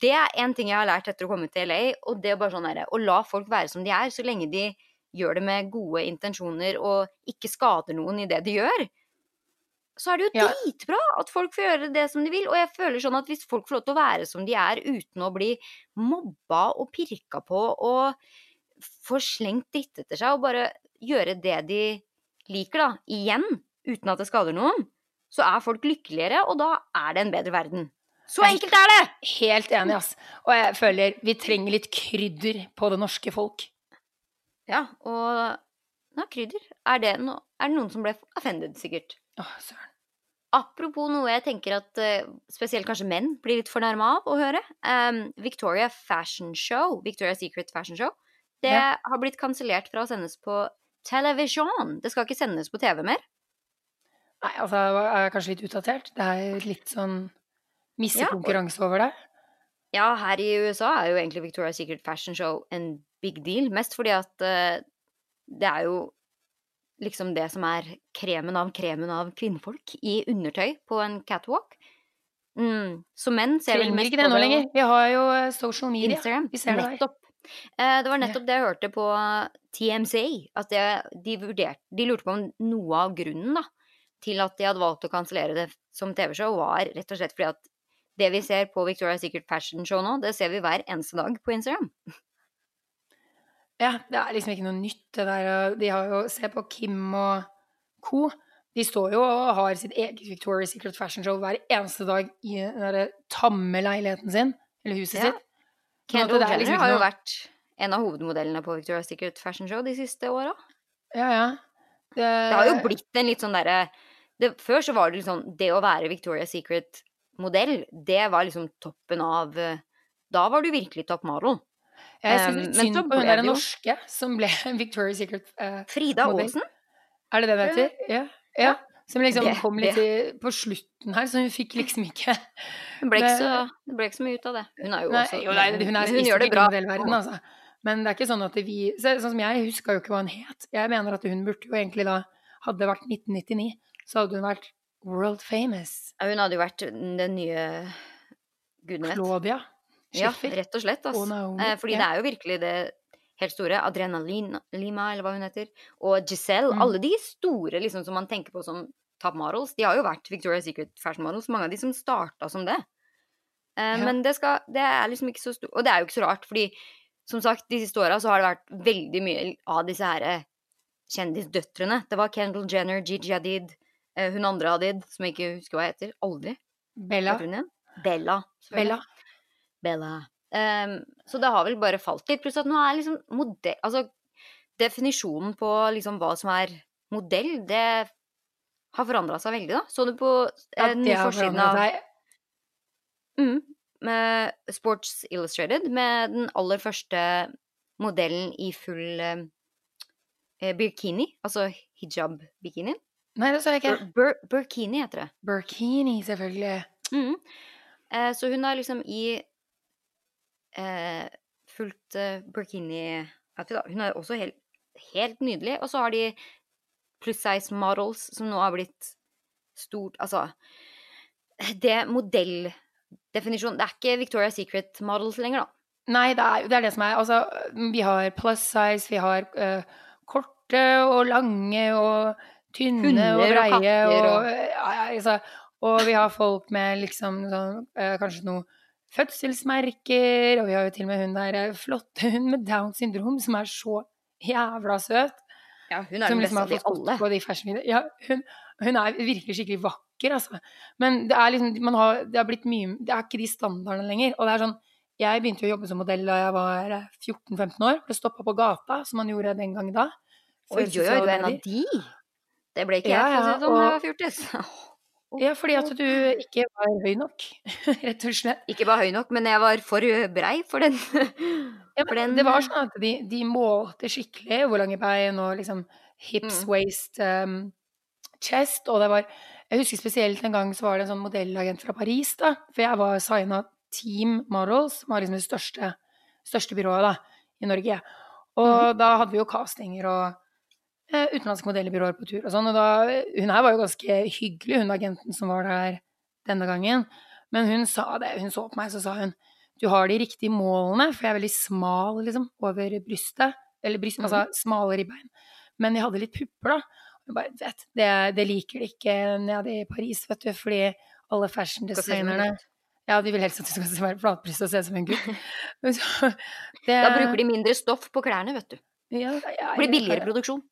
S1: det er en ting jeg har lært etter å komme til LA, og det er bare sånn derre Å la folk være som de er, så lenge de gjør det med gode intensjoner og ikke skader noen i det de gjør. Så er det jo
S2: Ja.
S1: dritbra at folk får gjøre det som de vil. Og jeg føler sånn at hvis folk får lov til å være som de er uten å bli mobba og pirka på og få slengt dritt etter seg og bare gjøre det de liker, da, igjen, uten at det skader noen, så er folk lykkeligere, og da er det en bedre verden. Så enkelt er det!
S2: Helt enig, ass. Og jeg føler vi trenger litt krydder på det norske folk.
S1: Ja, og ja, krydder. Er det, no, er det noen som ble offended, sikkert?
S2: Åh, søren.
S1: Apropos noe jeg tenker at eh, spesielt kanskje menn blir litt fornærma av å høre. Um, Victoria Fashion Show, Victoria's Secret Fashion Show, det
S2: Ja.
S1: har blitt kansellert fra å sendes på television. Det skal ikke sendes på TV mer.
S2: Nei, altså, jeg er kanskje litt utdatert. Det er litt sånn missekonkurranse over det.
S1: Ja, her i USA er jo egentlig Victoria's Secret Fashion Show en big deal. Mest fordi at uh, det er jo liksom det som er kremen av kremen av kvinnfolk i undertøy på en catwalk. Mm. Så menn ser vel mest
S2: ikke det nå lenger. Vi har jo eh, social media.
S1: Instagram.
S2: Vi ser det her.
S1: Nettopp. Eh, det var nettopp det jeg hørte på TMC. At det, de, vurderte, de lurte på om noe av grunnen da, til at de hadde valgt å kansellere det som TV-show, var rett og slett fordi at det vi ser på Victoria's Secret Fashion Show nå, det ser vi hver eneste dag på Instagram.
S2: Ja, det er liksom ikke noe nytt, det der. De har jo Se på Kim og co. De står jo og har sitt eget Victoria's Secret Fashion Show hver eneste dag i den derre tamme leiligheten sin, eller huset
S1: Ja.
S2: sitt.
S1: Kendra
S2: det er
S1: Jenner
S2: liksom
S1: har jo
S2: noe-
S1: vært en av hovedmodellene på Victoria's Secret Fashion Show de siste åra.
S2: Ja, ja. Det,
S1: Det har jo blitt en litt sånn derre Før så var det sånn Det å være Victoria's Secret-modell, det var liksom toppen av eh, Da var du virkelig topp model.
S2: Jeg syns
S1: Um,
S2: litt synd på hun der
S1: det
S2: norske som ble Victoria's Secret eh,
S1: Frida
S2: Modell.
S1: Aasen.
S2: Er det det hun heter? Ja. ja. Som liksom
S1: Det-
S2: kom litt i, på slutten her, så hun fikk liksom ikke
S1: Det ble, ikke så, ble ikke så mye ut av det. Hun er jo
S2: Nei,
S1: også
S2: jo, nei, hun er
S1: hun gjør det bra.
S2: Verden, altså. Men det er ikke sånn at vi så, Sånn som jeg huska jo ikke hva hun het. Jeg mener at hun burde jo egentlig da Hadde det vært 1999, så hadde hun vært world famous.
S1: Ja, Hun hadde jo vært den nye Gudene vet.
S2: Claudia
S1: Ja, rett og slett. Altså.
S2: Naomi,
S1: Eh, fordi
S2: ja.
S1: det er jo virkelig det helt store. Adrenalin Lima, eller hva hun heter. Og Giselle.
S2: Mm.
S1: Alle de store liksom, som man tenker på som top models, de har jo vært Victoria's Secret fashion models. Mange av de som starta som det. Eh,
S2: Ja.
S1: Men det, skal, det er liksom ikke så stort. Og det er jo ikke så rart, fordi som sagt, de siste åra så har det vært veldig mye av disse her eh, kjendisdøtrene. Det var Kendall Jenner, Gigi Hadid, eh, hun andre Hadid, som jeg ikke husker hva jeg heter. Aldri.
S2: Bella.
S1: Bella.
S2: Bella.
S1: Bella. Um, så det har vel bare falt litt. Pluss at nå er liksom modell Altså, definisjonen på liksom hva som er modell, det har forandra seg veldig, da. Så du på eh, den nye forsiden av mm, med Sports Illustrated med den aller første modellen i full eh, eh, bikini, altså hijab-bikini.
S2: Nei, det sa jeg ikke.
S1: Bur burkini heter det.
S2: Burkini, selvfølgelig.
S1: Mm. Eh, så hun er liksom i eh, fullt eh, burkini-outfit. da. Hun er også helt, helt nydelig. Og så har de pluss size models, som nå har blitt stort Altså, det modelldefinisjonen Det er ikke Victoria's Secret models lenger, da.
S2: Nei, det er, det er det som er Altså, vi har plus size, vi har uh, korte og lange og tynne
S1: Hunder
S2: og breie
S1: og,
S2: og,
S1: og-
S2: ja, ja, altså, og vi har folk med liksom sånn uh, Kanskje noe fødselsmerker, og vi har jo til og med hun der eh, flotte hun med Downs syndrom som er så jævla søt.
S1: Ja, hun er den
S2: liksom
S1: beste av de alle.
S2: Ja, hun, hun er virkelig skikkelig vakker, altså. Men det er liksom, man har, det har blitt mye Det er ikke de standardene lenger. Og det er sånn Jeg begynte jo å jobbe som modell da jeg var eh, 14-15 år. Ble stoppa på gata, som man gjorde den gang da.
S1: Oi, oi, oi, du er en av de! Det ble ikke
S2: Ja,
S1: jeg, for å si det sånn, da jeg var fjortis.
S2: Ja, fordi at du ikke var høy nok, rett og slett.
S1: Ikke bare høy nok, men jeg var for brei for den.
S2: Ja,
S1: For den-
S2: det var sånn at de, de målte skikkelig hvor lange bein og liksom hips,
S1: Mm.
S2: waist, um, chest, og det var Jeg husker spesielt en gang så var det en sånn modellagent fra Paris, da, for jeg var signa Team Models, som var liksom det største, største byrået da, i Norge. Og da hadde vi jo castinger og eh, utenlandske modellbyråer på tur og sånn, og da Hun her var jo ganske hyggelig, hun agenten som var der denne gangen, men hun sa det, hun så på meg, så sa hun du har de riktige målene, for jeg er veldig smal liksom, over brystet. Eller bryst, altså smale ribbein. Men jeg hadde litt pupper, da. Og jeg bare, vet, det, det liker de ikke nede i Paris, vet du, fordi alle fashion-designerne. Ja, de vil helst at du skal være flatbryst og se ut som en gutt. Det,
S1: Da bruker de mindre stoff på klærne, vet du.
S2: ja, ja,
S1: Det blir billigere produksjon.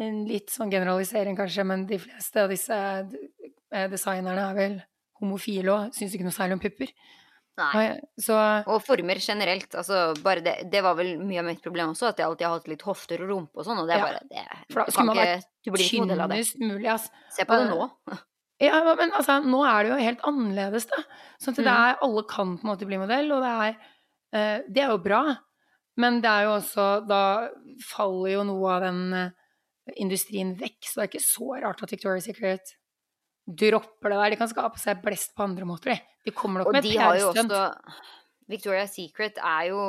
S2: En litt sånn generalisering, kanskje, men de fleste av disse eh, designerne er vel homofile og syns ikke noe særlig om pupper.
S1: Nei.
S2: Så
S1: Og former generelt. Altså, det, det var vel mye av mitt problem også, at jeg alltid har hatt litt hofter og rumpe og sånn, og det er bare det,
S2: For da skulle man
S1: vært
S2: tynnest mulig, ass.
S1: Se på det nå.
S2: Ja, men altså, nå er det jo helt annerledes, da. Sånn at det
S1: Mm.
S2: er, alle kan på en måte bli modell, og det er, eh, det er jo bra. Men det er jo også Da faller jo noe av den eh, industrien vekk, så det er ikke så rart at Victoria's Secret dropper det der. De kan skape seg blest på andre måter, de. De kommer nok
S1: Og
S2: med et PR-stunt.
S1: Victoria's Secret er jo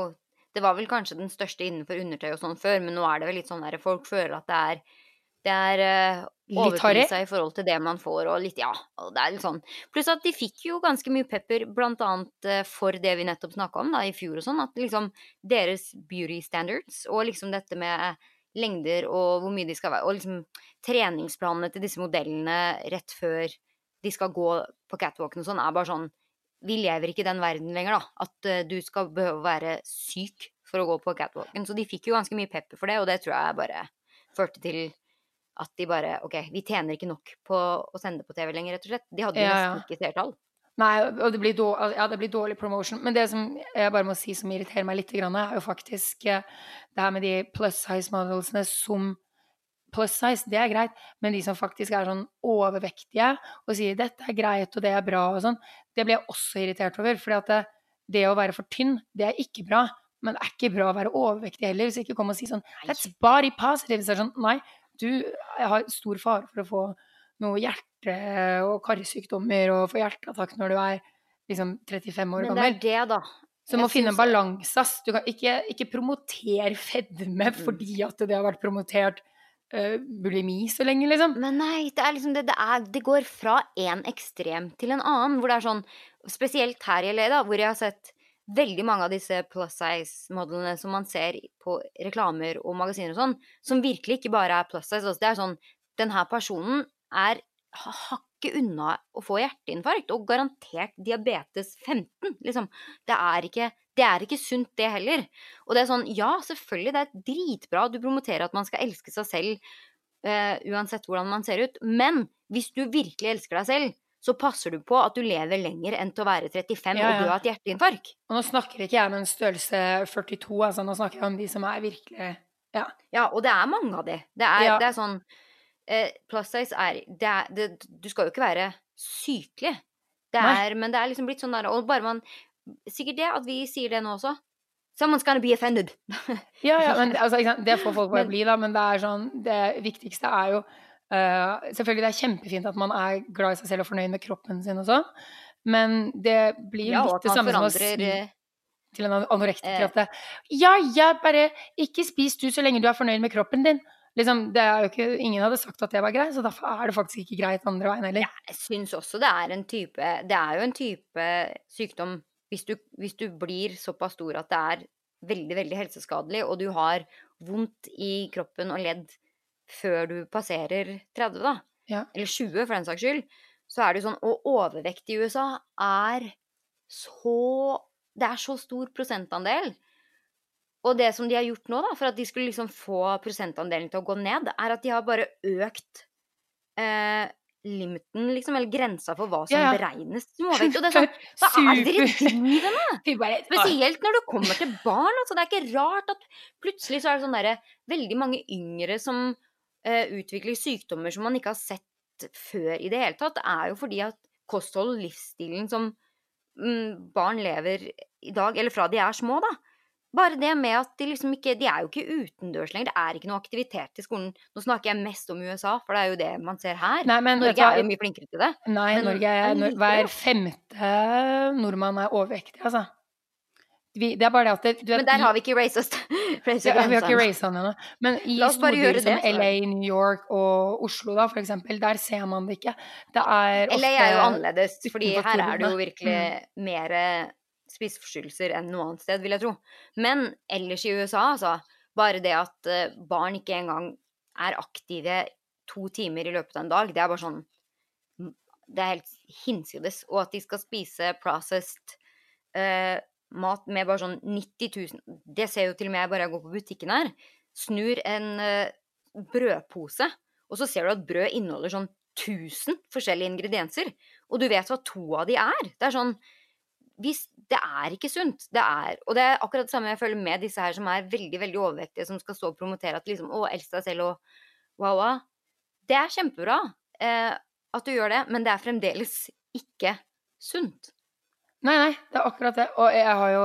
S1: Det var vel kanskje den største innenfor undertøy og sånn før, men nå er det vel litt sånn der folk føler at det er det er uh,
S2: Litt harry.
S1: i forhold til det man får, og litt Ja, og det er litt sånn. Pluss at de fikk jo ganske mye pepper, blant annet uh, for det vi nettopp snakka om da, i fjor og sånn, at liksom deres beauty standards og liksom dette med lengder og hvor mye de skal være, og liksom treningsplanene til disse modellene rett før de skal gå på catwalken og sånn, er bare sånn Vi lever ikke i den verden lenger, da. At eh, du skal behøve å være syk for å gå på catwalken. Så de fikk jo ganske mye pepper for det, og det tror jeg bare førte til at de bare OK, vi tjener ikke nok på å sende det på TV lenger, rett og slett. De hadde jo
S2: Ja, ja.
S1: nesten ikke seertall.
S2: Nei, og det blir, dårlig, ja, det blir dårlig promotion. Men det som jeg bare må si som irriterer meg litt, er jo faktisk eh, det her med de plus size modelsene som Plus size, det er greit, men de som faktisk er sånn overvektige og sier 'dette er greit, og det er bra' og sånn, det blir jeg også irritert over. fordi at det, det å være for tynn, det er ikke bra. Men det er ikke bra å være overvektig heller. Så ikke kom og si sånn 'that's body positive'. Så er det sånn, nei, du har stor fare for å få noe hjerte- og karsykdommer og få hjerteattakk når du er liksom 35 år gammel.
S1: Men det er det, da.
S2: Så du må finne en balanse. Du kan ikke, ikke promotere fedme
S1: Mm.
S2: fordi at det har vært promotert uh, bulimi så lenge, liksom.
S1: Men nei, det er liksom det det er Det går fra en ekstrem til en annen. Hvor det er sånn Spesielt her i LA, da, hvor jeg har sett veldig mange av disse plus size-modellene som man ser på reklamer og magasiner og sånn, som virkelig ikke bare er plus size. Det er sånn Den her personen er hakket unna å få hjerteinfarkt, og garantert diabetes 15, liksom. Det er ikke det er ikke sunt, det heller. Og det er sånn, ja, selvfølgelig, det er dritbra. Du promoterer at man skal elske seg selv uh, uansett hvordan man ser ut. Men hvis du virkelig elsker deg selv, så passer du på at du lever lenger enn til å være 35
S2: Ja,
S1: og dø
S2: ja.
S1: av et hjerteinfarkt.
S2: Og nå snakker ikke jeg om en størrelse 42, altså. Nå snakker jeg om de som er virkelig
S1: Ja, og det er mange av de. Det er,
S2: Ja.
S1: det er sånn eh, Plus size er, det er det, Du skal jo ikke være sykelig. Det er, men det er liksom blitt sånn der Og bare man Sikkert det at vi sier det nå også. Someone's gonna be offended.
S2: Ja, ja, men altså, det får folk bare bli, da. Men det er sånn Det viktigste er jo uh, Selvfølgelig, det er kjempefint at man er glad i seg selv og fornøyd med kroppen sin og sånn, men det blir
S1: Ja,
S2: litt
S1: at
S2: det samme som å si
S1: eh,
S2: til en anorektiker at det, Ja, ja, bare ikke spis du så lenge du er fornøyd med kroppen din. Liksom, ikke, ingen hadde sagt at det var greit, så derfor er det faktisk ikke greit andre veien heller.
S1: Jeg syns også det er en type Det er jo en type sykdom hvis du, hvis du blir såpass stor at det er veldig, veldig helseskadelig, og du har vondt i kroppen og ledd før du passerer 30, da,
S2: Ja.
S1: eller 20 for den saks skyld, så er det jo sånn Og overvekt i USA er så Det er så stor prosentandel. Og det som de har gjort nå, da, for at de skulle liksom få prosentandelen til å gå ned, er at de har bare økt eh, limiten, liksom, eller grensa for hva som
S2: Ja, ja.
S1: beregnes småvekt. Og det er sånn Hva er det dere driver med? Spesielt når det kommer til barn. Altså, det er ikke rart at plutselig så er det sånn derre veldig mange yngre som eh, utvikler sykdommer som man ikke har sett før i det hele tatt. Det er jo fordi at kosthold og livsstilen som mm, barn lever i dag, eller fra de er små, da. Bare det med at de liksom ikke De er jo ikke utendørs lenger. Det er ikke noe aktivitet i skolen. Nå snakker jeg mest om USA, for det er jo det man ser her.
S2: Nei, men
S1: Norge er jo mye flinkere til det.
S2: Nei,
S1: Men
S2: Norge er, nor- hver femte nordmann er overvektig, altså. Vi, det er bare det at det, du
S1: Men der har vi ikke racist. racist
S2: ja, vi har ikke han ennå. Men i storbyer som. LA, New York og Oslo, da, for eksempel, der ser man det ikke. Det er ofte
S1: LA er jo annerledes, fordi her er det jo virkelig mer spiseforstyrrelser enn noe annet sted, vil jeg tro. Men ellers i USA, altså. Bare det at eh, barn ikke engang er aktive to timer i løpet av en dag, det er bare sånn Det er helt hinsides. Og at de skal spise processed uh, mat med bare sånn 90 000 Det ser jo til og med jeg bare går på butikken her. Snur en uh, brødpose, og så ser du at brød inneholder sånn 1000 forskjellige ingredienser. Og du vet hva to av de er. Det er sånn hvis, Det er ikke sunt. Det er, og det er akkurat det samme jeg føler med disse her som er veldig veldig overvektige, som skal stå og promotere at liksom, å, elsk deg selv og wow, wow. Det er kjempebra eh, at du gjør det, men det er fremdeles ikke sunt.
S2: Nei, nei, det er akkurat det. Og jeg har jo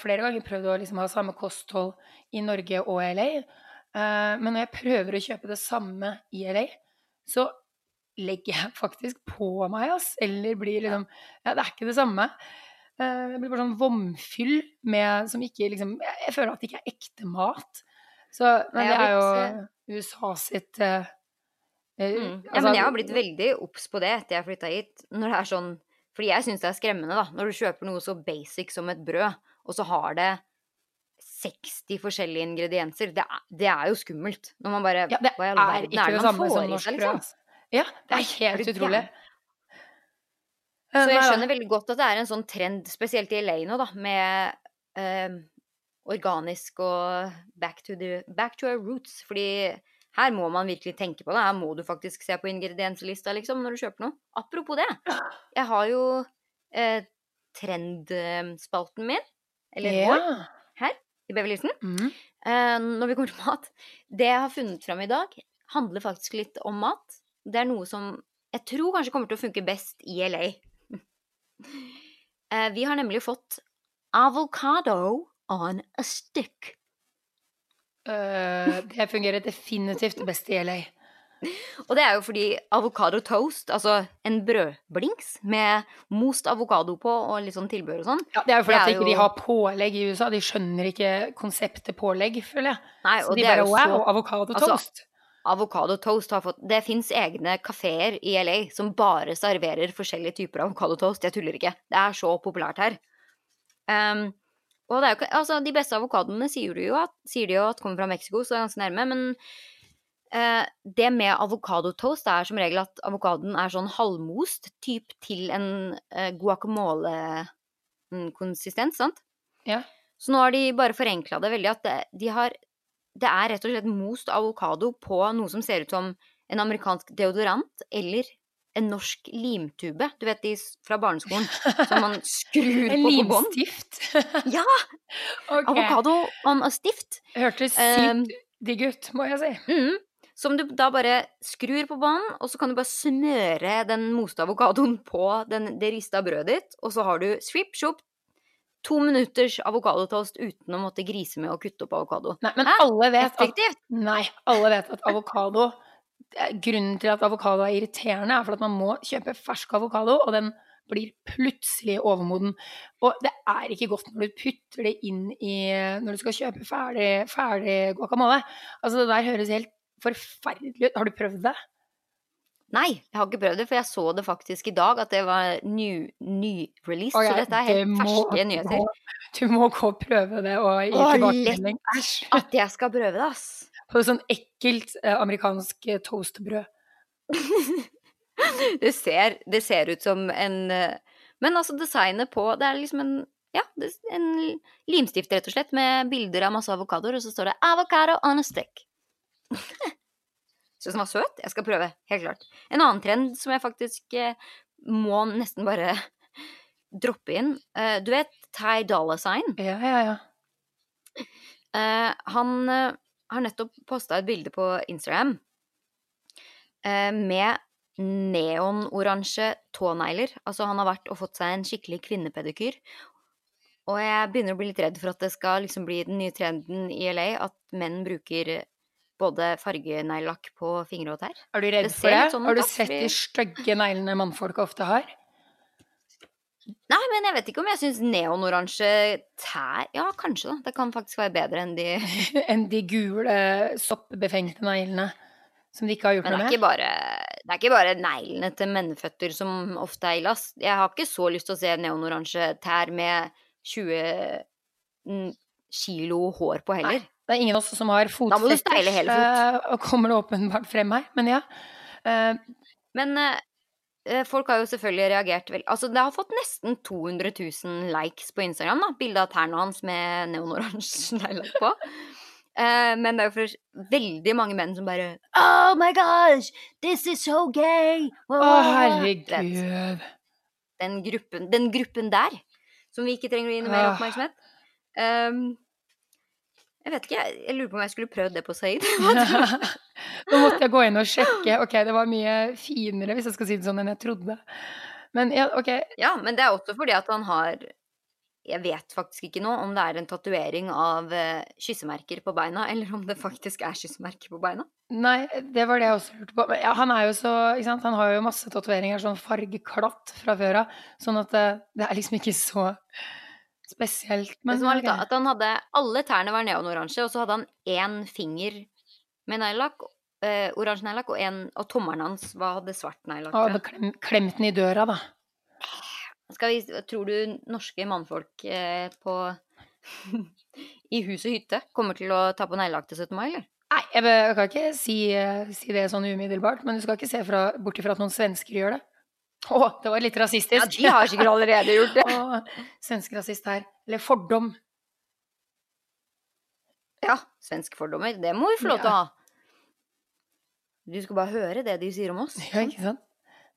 S2: flere ganger prøvd å liksom ha samme kosthold i Norge og LA. Eh, men når jeg prøver å kjøpe det samme i LA, så legger jeg faktisk på meg, ass. Eller blir liksom Ja, det er ikke det samme. Eh, det blir bare sånn vomfyll med som ikke liksom Jeg, føler at det ikke er ekte mat. Så Men det er jo
S1: blitt,
S2: USA sitt uh,
S1: mm.
S2: altså, Ja,
S1: men jeg har blitt veldig obs på det etter jeg flytta hit. Når det er sånn Fordi jeg syns det er skremmende, da. Når du kjøper noe så basic som et brød, og så har det 60 forskjellige ingredienser. Det er, det er jo skummelt. Når man bare
S2: Ja, det er,
S1: er
S2: ikke det samme som norsk brød.
S1: liksom?
S2: Ja, det er helt utrolig.
S1: Så jeg skjønner veldig godt at det er en sånn trend, spesielt i LA nå, da, med eh, organisk og back to, the, back to our roots. Fordi her må man virkelig tenke på det. Her må du faktisk se på ingredienslista, liksom, når du kjøper noe. Apropos det. Jeg har jo eh, trendspalten min, eller vår,
S2: Ja.
S1: her i Beverly.
S2: Mm.
S1: Eh, når vi kommer til mat. Det jeg har funnet fram i dag, handler faktisk litt om mat. Det er noe som jeg tror kanskje kommer til å funke best i LA. Eh, vi har nemlig fått avocado on a stick.
S2: Uh, det fungerer definitivt best i LA.
S1: Og det er jo fordi avokado toast, altså en brødblings med most avokado på og litt sånn tilbehør og sånn
S2: Ja, det er jo fordi at
S1: de
S2: ikke
S1: jo-
S2: har pålegg i USA. De skjønner ikke konseptet pålegg, føler jeg.
S1: Nei,
S2: Så
S1: og
S2: de
S1: det er
S2: bare
S1: jo
S2: wow,
S1: så
S2: avokado
S1: altså,
S2: toast.
S1: Avocado toast har fått Det fins egne kafeer i LA som bare serverer forskjellige typer avokadotoast. Jeg tuller ikke. Det er så populært her. Um, og det er jo Altså, de beste avokadoene sier, jo at, sier de jo at kommer fra Mexico, så det er ganske nærme, men uh, det med avokadotoast er som regel at avokadoen er sånn halvmost, typ til en uh, guacamole-konsistens, sant?
S2: Ja.
S1: Så nå har de bare forenkla det veldig, at de har Det er rett og slett most avokado på noe som ser ut som en amerikansk deodorant eller en norsk limtube. Du vet de fra barneskolen som man skrur på på bånn?
S2: limstift.
S1: Ja!
S2: Okay.
S1: Avokado a stift.
S2: Hørtes
S1: Um,
S2: sykt digg ut, må jeg si.
S1: Mm, som du da bare skrur på bånn, og så kan du bare smøre den moste avokadoen på den, det rista brødet ditt, og så har du swipp, shop, to minutters avokadotoast uten å måtte grise med å kutte opp avokado.
S2: Nei, men alle vet at Nei, alle vet at avokado Grunnen til at avokado er irriterende, er for at man må kjøpe fersk avokado, og den blir plutselig overmoden. Og det er ikke godt når du putter det inn i Når du skal kjøpe ferdig, ferdig guacamole. Altså, det der høres helt forferdelig ut. Har du prøvd det?
S1: Nei, jeg har ikke prøvd det, for jeg så det faktisk i dag, at det var ny- ny-release.
S2: ja,
S1: så dette er helt
S2: må
S1: ferske nyheter.
S2: Du må gå og prøve det og gi tilbakemelding.
S1: Æsj! At jeg skal prøve det, ass.
S2: På sånn ekkelt eh, amerikansk eh, toastbrød.
S1: Det ser, det ser ut som en eh, Men altså, designet på Det er liksom en ja, en limstift, rett og slett, med bilder av masse avokadoer, og så står det 'avocado on a stick'. Den var søt. Jeg skal prøve, helt klart. En annen trend som jeg faktisk eh, må nesten bare droppe inn eh, Du vet Ty Dolla Sign?
S2: Ja, ja, ja.
S1: Eh, han har nettopp posta et bilde på Instagram eh, med neonoransje tånegler. Altså, han har vært og fått seg en skikkelig kvinnepedikyr. Og jeg begynner å bli litt redd for at det skal liksom bli den nye trenden i LA at menn bruker både fargeneglelakk på fingre og tær.
S2: Er du redd
S1: Det
S2: for det?
S1: sånn
S2: har du sett de stygge neglene mannfolk ofte har?
S1: Nei, men jeg vet ikke om jeg syns neonoransje tær Ja, kanskje, da. Det kan faktisk være bedre enn de
S2: Enn de gule, soppbefengte neglene som de ikke har gjort
S1: Men det
S2: noe
S1: er
S2: med?
S1: ikke bare, det er ikke bare neglene til menneføtter som ofte er i last. Jeg har ikke så lyst til å se neonoransje tær med 20 mm, kilo hår på heller.
S2: Det er ingen av oss som har fotfetisj,
S1: fot.
S2: eh, og kommer det åpenbart frem her. Men ja. Eh,
S1: Men eh, folk har jo selvfølgelig reagert vel Altså, det har fått nesten 200 000 likes på Instagram, da. Bilde av tærne hans med neonoransje neglelakk på. Men det er jo for veldig mange menn som bare Oh my gosh, this is so gay!
S2: Å,
S1: oh,
S2: herregud.
S1: den gruppen, den gruppen der, som vi ikke trenger å gi noe mer
S2: Ah.
S1: oppmerksomhet. Ehm, jeg vet ikke, jeg, jeg lurer på om jeg skulle prøvd det på Saeed.
S2: Nå måtte jeg gå inn og sjekke. Ok, det var mye finere, hvis jeg skal si det sånn, enn jeg trodde. Men ja, ok.
S1: ja, men det er også fordi at han har Jeg vet faktisk ikke nå om det er en tatovering av eh, kyssemerker på beina, eller om det faktisk er kyssemerker på beina.
S2: Nei, det var det jeg også lurte på. Men ja, han er jo så ikke sant? Han har jo masse tatoveringer, sånn fargeklatt fra før av. Sånn at det, det er liksom ikke så spesielt.
S1: Men litt,
S2: okay.
S1: at han hadde Alle tærne var neonoransje, og så hadde han én finger med neglelakk. eh, oransje neglelakk, og, en- og tommelen hans var, hadde svart neglelakk.
S2: Hadde klem, klemt den i døra, da.
S1: Vi, tror du norske mannfolk eh, på i hus og hytte kommer til å ta på neglelakk til 17. mai, eller?
S2: Nei, jeg, jeg kan ikke si, eh, si det sånn umiddelbart, men du skal ikke se bort ifra at noen svensker gjør det. Å, det var litt rasistisk.
S1: Ja, de har sikkert allerede gjort det.
S2: oh, svensk rasist her. Eller fordom.
S1: Ja, svenske fordommer. Det må vi få lov til å ha. Du skal bare høre det de sier om oss.
S2: Ja, ikke sant?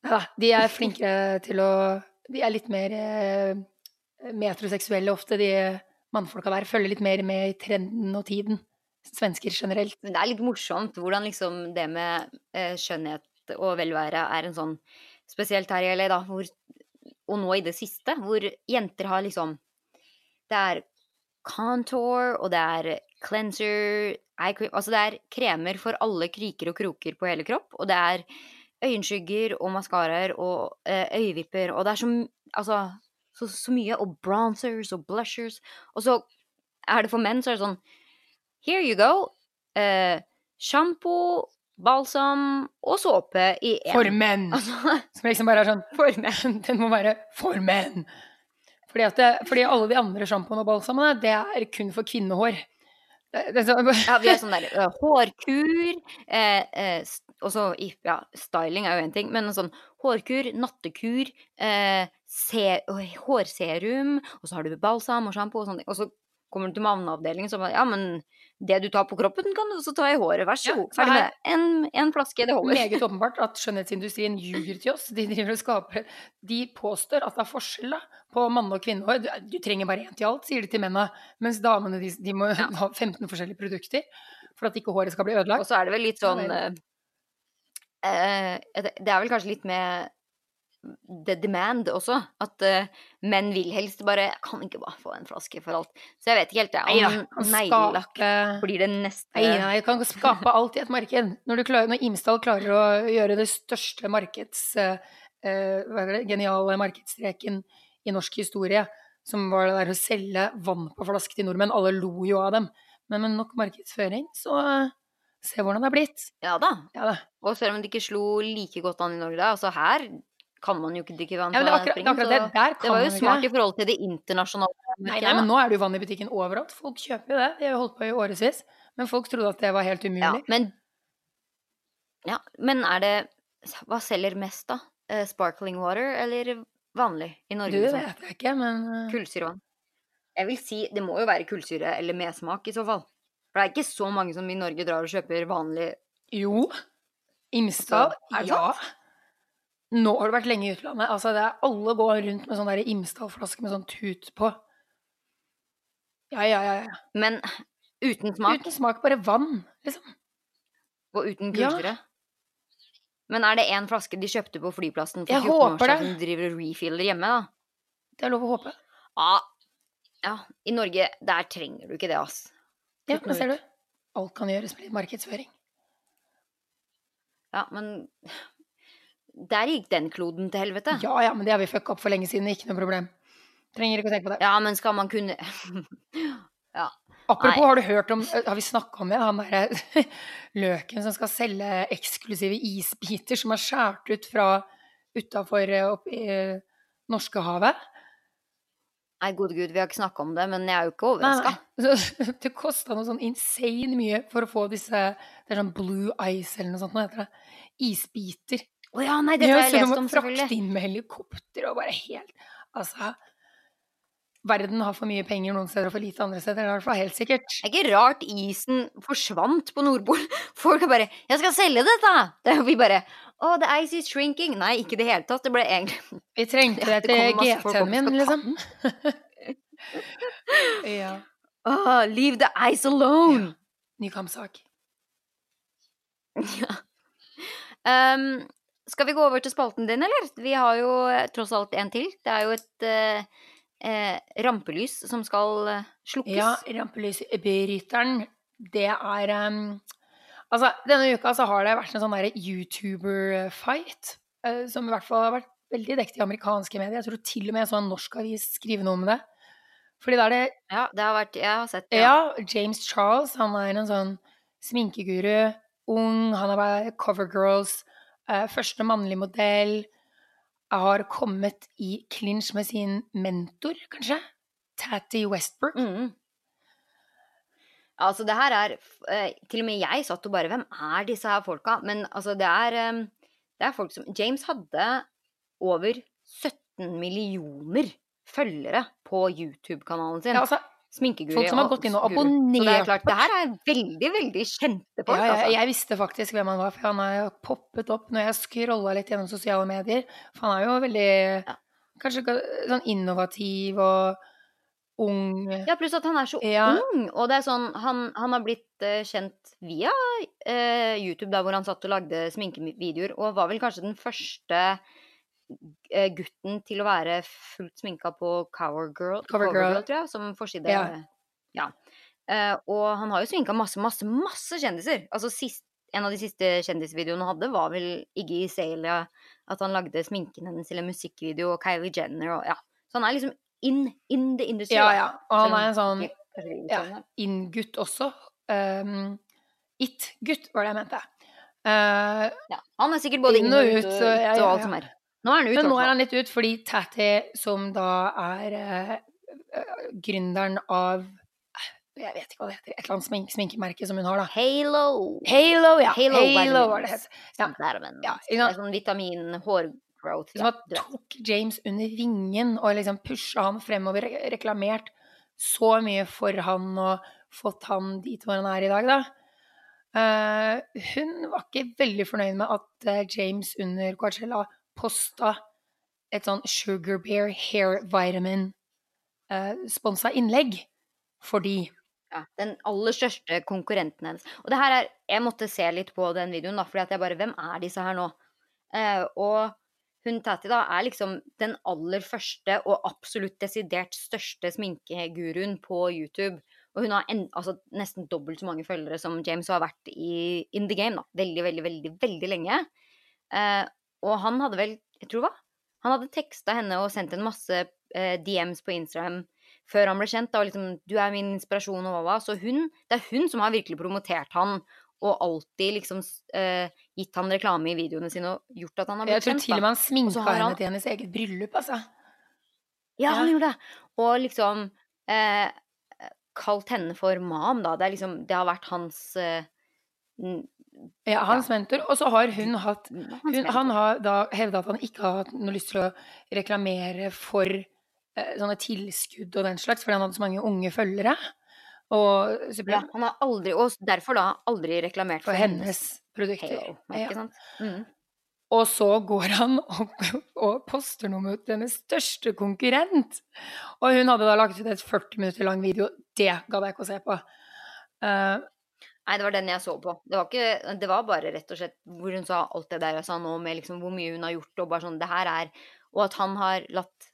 S2: Ja, de er flinkere til å De er litt mer eh, metroseksuelle ofte, de mannfolka der. Følger litt mer med i trenden og tiden. Svensker generelt.
S1: Men det er litt morsomt hvordan liksom det med eh, skjønnhet og velvære er en sånn Spesielt her i LA, da, hvor Og nå i det siste, hvor jenter har liksom Det er contour, og det er cleanser, eye cream Altså det er kremer for alle kriker og kroker på hele kropp, og det er øyenskygger og maskaraer og eh, øyevipper, og det er så Altså så, så mye. Og bronzers og blushers. Og så er det for menn, så er det sånn Here you go. Eh, Sjampo, balsam og såpe i én.
S2: For menn!
S1: Altså,
S2: Som liksom bare er sånn
S1: for menn.
S2: Den må være for menn. Fordi, det, fordi alle de andre sjampoene og balsamene, det er kun for kvinnehår. Så-
S1: Ja, vi har sånn der uh, hårkur eh, eh, Og så Ja, styling er jo én ting, men sånn hårkur, nattekur, eh, se, hårserum, og så har du balsam og sjampo og sånne ting. Og så kommer du til manneavdelingen, så bare Ja, men det du tar på kroppen, kan du også ta i håret. Vær så
S2: Ja,
S1: god. Ferdig med det. En, en flaske, det holder.
S2: Meget åpenbart at skjønnhetsindustrien ljuger til oss. De driver og skaper De påstår at det er forskjell da, på manne- og kvinnehår. Du, du trenger bare én til alt, sier de til mennene. Mens damene de, de må
S1: Ja.
S2: ha 15 forskjellige produkter for at ikke håret skal bli ødelagt.
S1: Og så er det vel litt
S2: Ja,
S1: sånn
S2: er...
S1: eh, eh, Det er vel kanskje litt med the demand også. At uh, menn vil helst bare Kan ikke bare få en flaske for alt. Så jeg vet ikke helt, jeg. Om neglelakk blir det neste
S2: nei, jeg kan skape alt i et marked. Når, du klarer, når Imsdal klarer å gjøre det største markeds... er det, geniale markedsstreken i norsk historie, som var det der å selge vann på flaske til nordmenn. Alle lo jo av dem. Men med nok markedsføring, så se hvordan det har blitt.
S1: Ja da.
S2: Ja da.
S1: Og selv om det ikke slo like godt an i Norge da, altså her kan man jo ikke drikke vann
S2: Ja,
S1: fra
S2: akkurat, det, er
S1: springen,
S2: akkurat det. der kan
S1: det
S2: var
S1: jo smart
S2: ikke.
S1: i forhold til det internasjonale
S2: Nei, nei, men nå er det jo vann i butikken overalt. Folk kjøper jo det. De har jo holdt på i årevis. Men folk trodde at det var helt
S1: Ja,
S2: umulig.
S1: men Ja, men er det Hva selger mest, da? Eh, sparkling water eller vanlig i
S2: Du,
S1: Norge?
S2: det
S1: liksom?
S2: vet jeg ikke, men eh,
S1: Kullsyrevann. Jeg vil si det må jo være kullsyre eller medsmak i så fall. For det er ikke så mange som i Norge drar og kjøper vanlig
S2: Jo. Imsdal.
S1: Altså,
S2: Ja. Nå har du vært lenge i utlandet. Altså, det er Alle går rundt med sånn Imsdal-flaske med sånn tut på. Ja, ja, ja. ja.
S1: Men uten smak
S2: Uten smak, bare vann, liksom.
S1: og uten
S2: Ja.
S1: Men er det én flaske de kjøpte på flyplassen for
S2: Jeg
S1: 14 år siden som driver og refiller hjemme, da?
S2: Det er lov å håpe.
S1: Ja. ja. I Norge, der trenger du ikke det, ass.
S2: Ja, men ser du. Alt kan gjøres med litt markedsføring.
S1: Ja, men Der gikk den kloden til helvete.
S2: Ja ja, men det har vi fucka opp for lenge siden. Ikke noe problem. Trenger ikke å tenke på det.
S1: Ja, men skal man kunne Ja.
S2: Apropos,
S1: Nei.
S2: har du hørt om Har vi snakka om det? Han derre løken som skal selge eksklusive isbiter som er skåret ut fra utafor eh, Norskehavet?
S1: Nei, gode gud, vi har ikke snakka om det, men jeg er jo ikke overraska.
S2: det kosta noe sånn insane mye for å få disse Det er sånn blue ice eller noe sånt, hva heter det? Isbiter.
S1: Å ja, nei, dette
S2: Ja,
S1: har jeg
S2: så du
S1: lest
S2: må
S1: om,
S2: frakte
S1: selvfølgelig.
S2: inn med helikopter og bare helt Altså Verden har for mye penger noen steder og for lite andre steder. Det er helt sikkert.
S1: Det er ikke rart isen forsvant på Nordpolen. Folk er bare 'Jeg skal selge dette!' Det vi bare 'Å, the ice is shrinking'. Nei, ikke i det hele tatt. Det ble egentlig
S2: Vi trengte
S1: Ja,
S2: det til GT-en min, liksom. ja.
S1: «Åh, 'Leave the ice alone'.
S2: Ny kampsak.
S1: Um, skal vi gå over til spalten din, eller? Vi har jo eh, tross alt en til. Det er jo et eh, eh, rampelys som skal eh, slukkes.
S2: Ja, rampelysbryteren, det er um, Altså, denne uka så har det vært en sånn derre YouTuber-fight, uh, som i hvert fall har vært veldig dekket i amerikanske medier. Jeg tror til og med en sånn norsk avis skriver noe om det. Fordi da er det
S1: Ja, det har vært Jeg har sett det.
S2: Ja, James Charles, han er en sånn sminkeguru ung, han er bare Covergirls første mannlige modell. Har kommet i clinch med sin mentor, kanskje? Tatty Westbrook.
S1: Mm. Altså, det her er eh, Til og med jeg satt og bare Hvem er disse her folka? Men altså, det er eh, Det er folk som James hadde over 17 millioner følgere på YouTube-kanalen sin.
S2: Ja, altså,
S1: Sminkeguri
S2: folk som har gått inn og
S1: abonnert. Så det er klart, det her er veldig, veldig kjente folk,
S2: ja, jeg,
S1: altså.
S2: jeg visste faktisk hvem han var, for han har jo poppet opp når jeg scrolla litt gjennom sosiale medier. For han er jo veldig Kanskje sånn innovativ og ung
S1: Ja, pluss at han er så
S2: Ja.
S1: ung. Og det er sånn, han, han har blitt uh, kjent via uh, YouTube, der hvor han satt og lagde sminkevideoer, og var vel kanskje den første gutten til å være fullt sminka på Covergirl,
S2: Cover
S1: Covergirl tror jeg, som forside.
S2: Ja.
S1: Ja. Uh, og han har jo sminka masse, masse, masse kjendiser. Altså sist, En av de siste kjendisvideoene han hadde, var vel Iggy Azalea. At han lagde sminken hennes til en musikkvideo, og Kylie Jenner og ja. Så han er liksom in, in the industry.
S2: Ja, ja. Og han er en sånn ja, in-gutt også. Um, It-gutt var det jeg mente. Uh,
S1: Ja, han er sikkert både
S2: Inn
S1: inn
S2: og ut,
S1: ut og,
S2: ja,
S1: og alt som er. Nå er han ute.
S2: men nå er han litt ut fordi Tatti, som da er uh, gründeren av eh, Jeg vet ikke hva det heter. Et eller annet smink sminkemerke som hun har, da.
S1: Halo.
S2: Halo, ja.
S1: Halo
S2: Halo, var det het. Ja. Ja,
S1: Ja, sånn vitamin hårgrowth.
S2: Som
S1: Ja,
S2: har tok James under vingen og liksom pusha han fremover, reklamert så mye for han og fått han dit hvor han er i dag, da. Uh, hun var ikke veldig fornøyd med at James under Coachella posta et sånn Sugar Bear Hair Vitamin-sponsa eh, innlegg. Fordi
S1: Ja, den aller største konkurrenten hennes. Og det her er Jeg måtte se litt på den videoen, da, fordi at jeg bare Hvem er disse her nå? Eh, og hun Tati da er liksom den aller første og absolutt desidert største sminkeguruen på YouTube. Og hun har en, altså, nesten dobbelt så mange følgere som James og har vært i in the game da, veldig, veldig, veldig, veldig lenge. Eh, og han hadde vel Jeg tror hva? Han hadde teksta henne og sendt en masse eh, DMs på Instagram før han ble kjent. Da, og liksom, du er min inspirasjon og hva hva. Så hun, det er hun som har virkelig promotert han og alltid liksom eh, gitt han reklame i videoene sine og gjort at han har blitt kjent.
S2: jeg tror til og med han sminka
S1: Og
S2: henne
S1: han-
S2: til hennes eget bryllup, altså.
S1: Ja, han
S2: Ja.
S1: gjorde det. Og liksom eh, kalt henne for mam, da. Det, er liksom, det har vært hans eh,
S2: Ja, hans mentor. Og så har hun hatt hun. Han har da hevda at han ikke har hatt noe lyst til å reklamere for eh, sånne tilskudd og den slags, fordi han hadde så mange unge følgere. Og så
S1: ja, han har aldri, og derfor da aldri reklamert
S2: for hennes produkter.
S1: Halo,
S2: Ja.
S1: ikke sant? Mm.
S2: Og så går han og, og poster noe mot hennes største konkurrent. Og hun hadde da lagt ut et 40 minutter lang video. Det gadd jeg ikke å se på. Eh,
S1: Nei, det var den jeg så på. Det var, ikke, det var bare rett og slett hvor hun sa alt det der jeg sa nå, med liksom hvor mye hun har gjort, og bare sånn Det her er Og at han har latt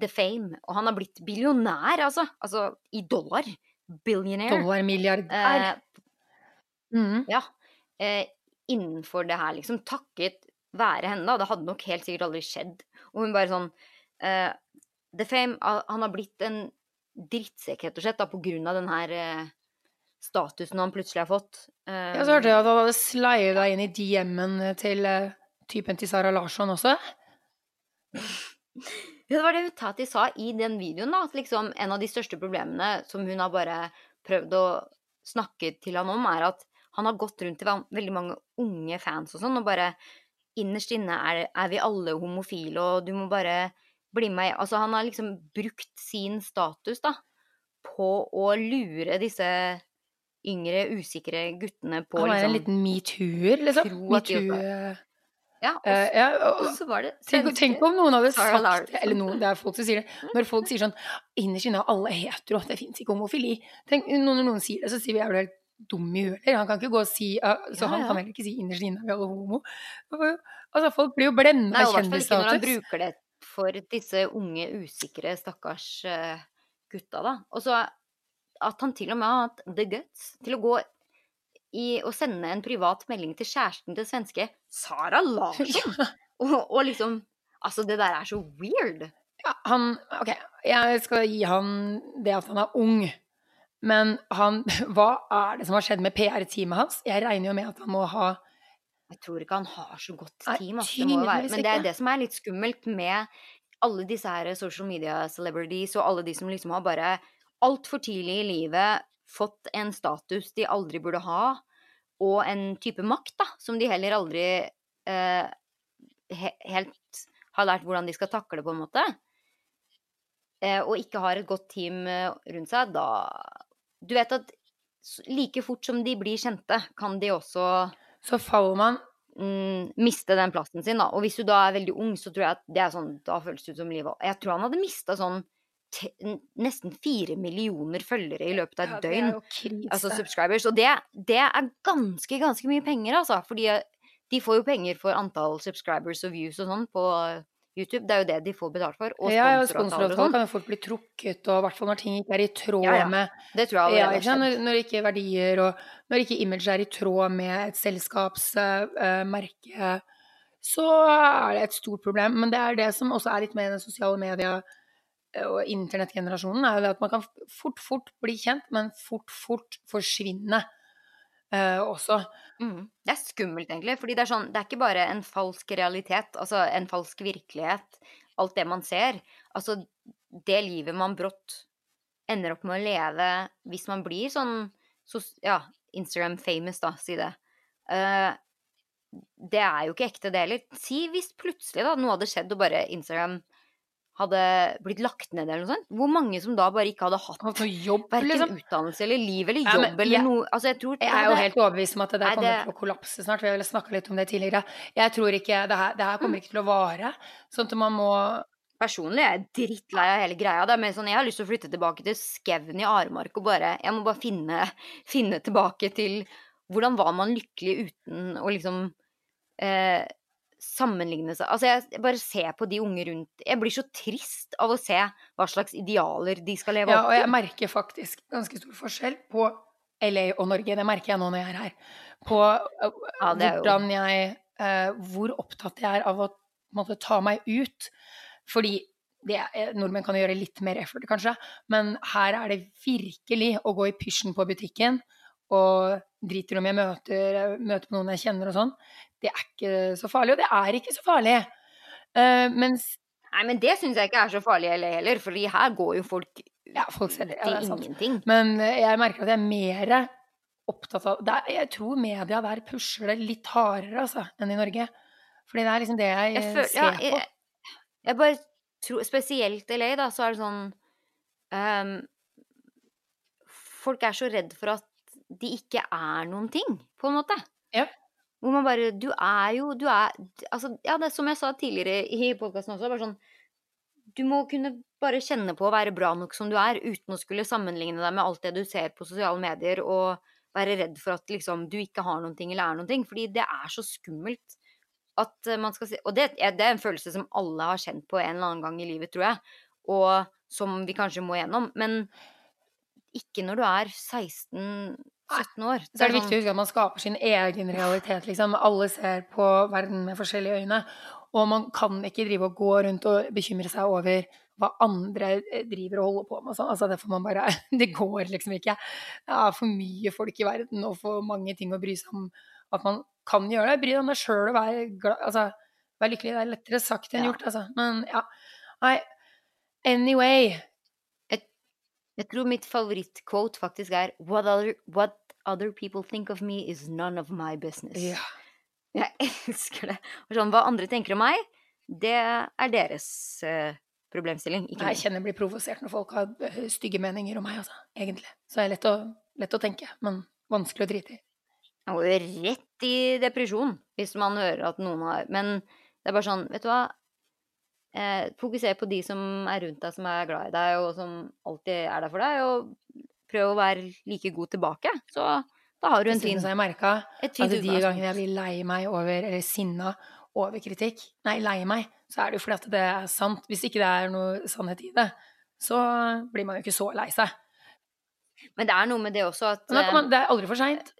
S1: the fame Og han har blitt billionær, altså. Altså i dollar. Billionaire.
S2: Dollarmilliardær.
S1: Eh,
S2: mm.
S1: ja. Eh, innenfor det her, liksom. Takket være henne, da. Det hadde nok helt sikkert aldri skjedd. Og hun bare sånn eh, The Fame Han har blitt en drittsekk, rett og slett, da, på grunn av den her eh, statusen han plutselig har fått. Um,
S2: Ja, så hørte jeg at han hadde slida inn i DM-en til uh, typen til Sara Larsson også.
S1: Det var det hun Tati sa i den videoen, da. At liksom en av de største problemene som hun har bare prøvd å snakke til han om, er at han har gått rundt til veldig mange unge fans og sånn, og bare innerst inne er, er vi alle homofile, og du må bare bli med Altså, han har liksom brukt sin status, da, på å lure disse yngre, usikre guttene på
S2: Han en
S1: liksom
S2: liten metoo-er, liksom. Metoo, eh,
S1: Ja, og,
S2: eh, ja, og,
S1: og så var det
S2: Tenk, tenk om noen hadde sagt
S1: Larsson.
S2: Eller noen, det er folk som sier det. Når folk sier sånn Innerst inne er alle hetero, det fins ikke homofili. Tenk, når noen sier det, så sier vi er du helt dum i huet. Han kan ikke gå og si uh, Så
S1: Ja,
S2: han kan heller ikke si innerst inne er vi alle homo. Altså, folk blir jo blenda av
S1: kjendisstatus. Nei, i hvert fall ikke når han bruker det for disse unge, usikre, stakkars uh, gutta, da. Og så at han til og med har hatt the guts til å gå i å sende en privat melding til kjæresten til svenske Sara Larsson! og, og liksom Altså, det der er så weird.
S2: Ja, han Ok, jeg skal gi han det at han er ung. Men han Hva er det som har skjedd med PR-teamet hans? Jeg regner jo med at han må ha
S1: Jeg tror ikke han har så godt team. Altså. Det. Men det er det som er litt skummelt med alle disse her social media celebrities og alle de som liksom har bare altfor tidlig i livet fått en status de aldri burde ha, og en type makt da, som de heller aldri eh, he helt har lært hvordan de skal takle, på en måte. Eh, og ikke har et godt team eh, rundt seg, da Du vet at like fort som de blir kjente, kan de også
S2: Så faller man
S1: mm, miste den plassen sin, da. Og hvis du da er veldig ung, så tror jeg at det er sånn Da føles det ut som livet Jeg tror han hadde mista sånn nesten fire millioner følgere i løpet av et
S2: Ja,
S1: døgn.
S2: jo.
S1: Altså subscribers. Og det, det er ganske, ganske mye penger, altså. Fordi eh, de får jo penger for antall subscribers og views og sånn på eh, YouTube. Det er jo det de får betalt for. Og
S2: ja,
S1: sponsoravtaler sånn.
S2: kan jo fort bli trukket, og i hvert fall når ting ikke er i tråd
S1: Ja,
S2: med
S1: Det tror jeg allerede
S2: Når, når ikke verdier og når ikke image er i tråd med et selskaps eh, merke, så er det et stort problem. Men det er det som også er litt med den sosiale media og internettgenerasjonen, er jo det at man kan fort, fort bli kjent, men fort, fort forsvinne eh, også.
S1: Mm. Det er skummelt, egentlig. Fordi det er sånn, det er ikke bare en falsk realitet, altså en falsk virkelighet, alt det man ser. Altså, det livet man brått ender opp med å leve hvis man blir sånn sos- ja, Instagram-famous, da, si det. Eh, det er jo ikke ekte, det heller. Si hvis plutselig da noe hadde skjedd og bare Instagram hadde blitt lagt ned eller noe sånt. Hvor mange som da bare ikke hadde hatt
S2: altså, jobb,
S1: verken
S2: liksom.
S1: utdannelse eller liv eller
S2: Ja,
S1: jobb
S2: men
S1: eller
S2: ja.
S1: noe Altså, jeg tror
S2: Jeg er jo
S1: det,
S2: helt overbevist om at det der kommer
S1: det-
S2: til å kollapse snart. Vi har vel snakka litt om det tidligere. Jeg tror ikke Det her, det her kommer ikke til å vare. Sånn at man må
S1: Personlig jeg er jeg drittlei av hele greia. Det er mer sånn, Jeg har lyst til å flytte tilbake til skauen i Aremark og bare Jeg må bare finne, finne tilbake til Hvordan var man lykkelig uten å liksom eh, sammenligne seg Altså, jeg bare ser på de unge rundt Jeg blir så trist av å se hva slags idealer de skal leve
S2: Ja,
S1: opp
S2: og jeg merker faktisk ganske stor forskjell på LA og Norge. Det merker jeg nå når jeg er her. På
S1: Ja,
S2: hvordan jeg eh, Hvor opptatt jeg er av å måtte ta meg ut. Fordi det, er- nordmenn kan gjøre litt mer effort, kanskje, men her er det virkelig å gå i pysjen på butikken og driter om jeg møter, møter på noen jeg kjenner og sånn. Det er ikke så farlig, og det er ikke så farlig. Uh, mens
S1: Nei, men det syns jeg ikke er så farlig heller, for her går jo folk
S2: Ja, folk ser det. Ja, det er sant.
S1: ingenting.
S2: Men eh, jeg merker at jeg er mer opptatt av det er, Jeg tror media der pusher det litt hardere altså, enn i Norge. Fordi det er liksom det jeg,
S1: Jeg
S2: eh,
S1: føler,
S2: ser
S1: ja,
S2: på.
S1: jeg, jeg bare tror Spesielt LA, da, så er det sånn um, Folk er så redd for at de ikke er noen ting, på en måte.
S2: Ja.
S1: Hvor man bare Du er jo Du er Altså, ja, det er som jeg sa tidligere i podkasten også, bare sånn Du må kunne bare kjenne på å være bra nok som du er, uten å skulle sammenligne deg med alt det du ser på sosiale medier, og være redd for at liksom du ikke har noen ting eller er noen ting. Fordi det er så skummelt at eh, man skal si Og det, det er en følelse som alle har kjent på en eller annen gang i livet, tror jeg. Og som vi kanskje må gjennom. Men ikke når du er 16-17 år.
S2: Så er det viktig å huske at man skaper sin egen realitet. Liksom. Alle ser på verden med forskjellige øyne. Og man kan ikke drive og gå rundt og bekymre seg over hva andre eh, driver og holder på med. sånn. Altså, det får man bare Det går liksom ikke. Det er for mye folk i verden og for mange ting å bry seg om. At man kan gjøre det. Bry deg om deg sjøl og være glad Altså, vær lykkelig. Det er lettere sagt enn
S1: Ja.
S2: gjort, altså. Men ja. Nei. Anyway.
S1: Jeg tror mitt favorittquote faktisk er what other, what other people think of me is none of my business.
S2: Ja.
S1: Jeg elsker det. Og sånn, hva andre tenker om meg, det er deres uh, problemstilling, ikke
S2: Jeg kjenner jeg blir provosert når folk har eh, stygge meninger om meg, altså. Egentlig. Så det er lett å, lett å tenke, men vanskelig å drite i.
S1: Jo rett i depresjon hvis man hører at noen har Men det er bare sånn, vet du hva eh, Fokuser på de som er rundt deg, som er glad i deg, og som alltid er der for deg, og prøv å være like god tilbake. Så da har du en fin,
S2: jeg merka at de
S1: utgangspunkt.
S2: gangene jeg blir lei meg over, eller sinna over kritikk, nei, lei meg, så er det jo fordi at det er sant. Hvis ikke det er noe sannhet i det, så blir man jo ikke så lei seg.
S1: Men det er noe med det også at
S2: man, det er aldri for seint.
S1: eh,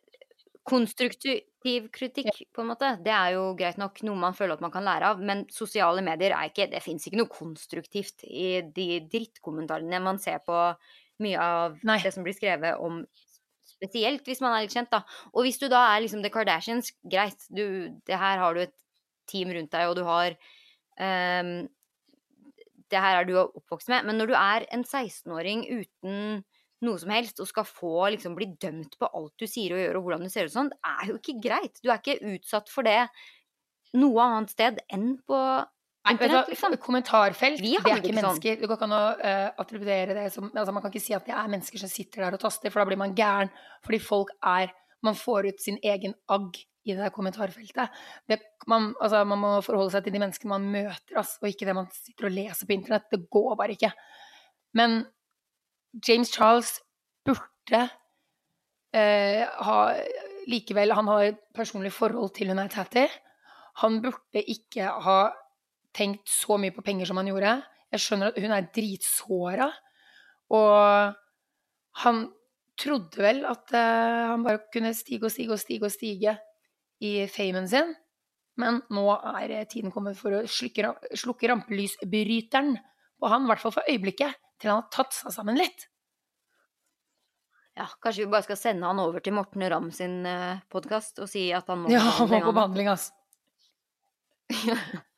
S1: konstruktiv kritikk, på en måte, det er jo greit nok noe man føler at man kan lære av, men sosiale medier er ikke Det fins ikke noe konstruktivt i de drittkommentarene man ser på mye av
S2: Nei.
S1: det som blir skrevet om Spesielt hvis man er litt kjent, da. Og hvis du da er liksom The Kardashians, greit, du, det her har du et team rundt deg, og du har um, Det her er du oppvokst med. Men når du er en 16-åring uten noe som helst, og skal få liksom bli dømt på alt du sier og gjør, og hvordan du ser ut sånn, det er jo ikke greit. Du er ikke utsatt for det noe annet sted enn på internett, liksom.
S2: Kommentarfelt,
S1: Vi
S2: det er ikke
S1: mennesker. sånn.
S2: mennesker. Det går ikke an å uh, attribuere det som altså Man kan ikke si at det er mennesker som sitter der og taster, for da blir man gæren. Fordi folk er Man får ut sin egen agg i det kommentarfeltet. Det, man, altså, man må forholde seg til de menneskene man møter, ass, og ikke det man sitter og leser på internett. Det går bare ikke. Men James Charles burde uh, ha Likevel, han har et personlig forhold til hun er Tatty. Han burde ikke ha tenkt så mye på penger som han gjorde. Jeg skjønner at hun er dritsåra, og han trodde vel at uh, han bare kunne stige og stige og stige og stige i famen sin, men nå er eh, tiden kommet for å slukke, slukke rampelysbryteren på han, i hvert fall for øyeblikket, til han har tatt seg sammen litt.
S1: Ja, kanskje vi bare skal sende han over til Morten Ramm sin uh, podkast og si at han må
S2: Ja, han må på behandling, ass.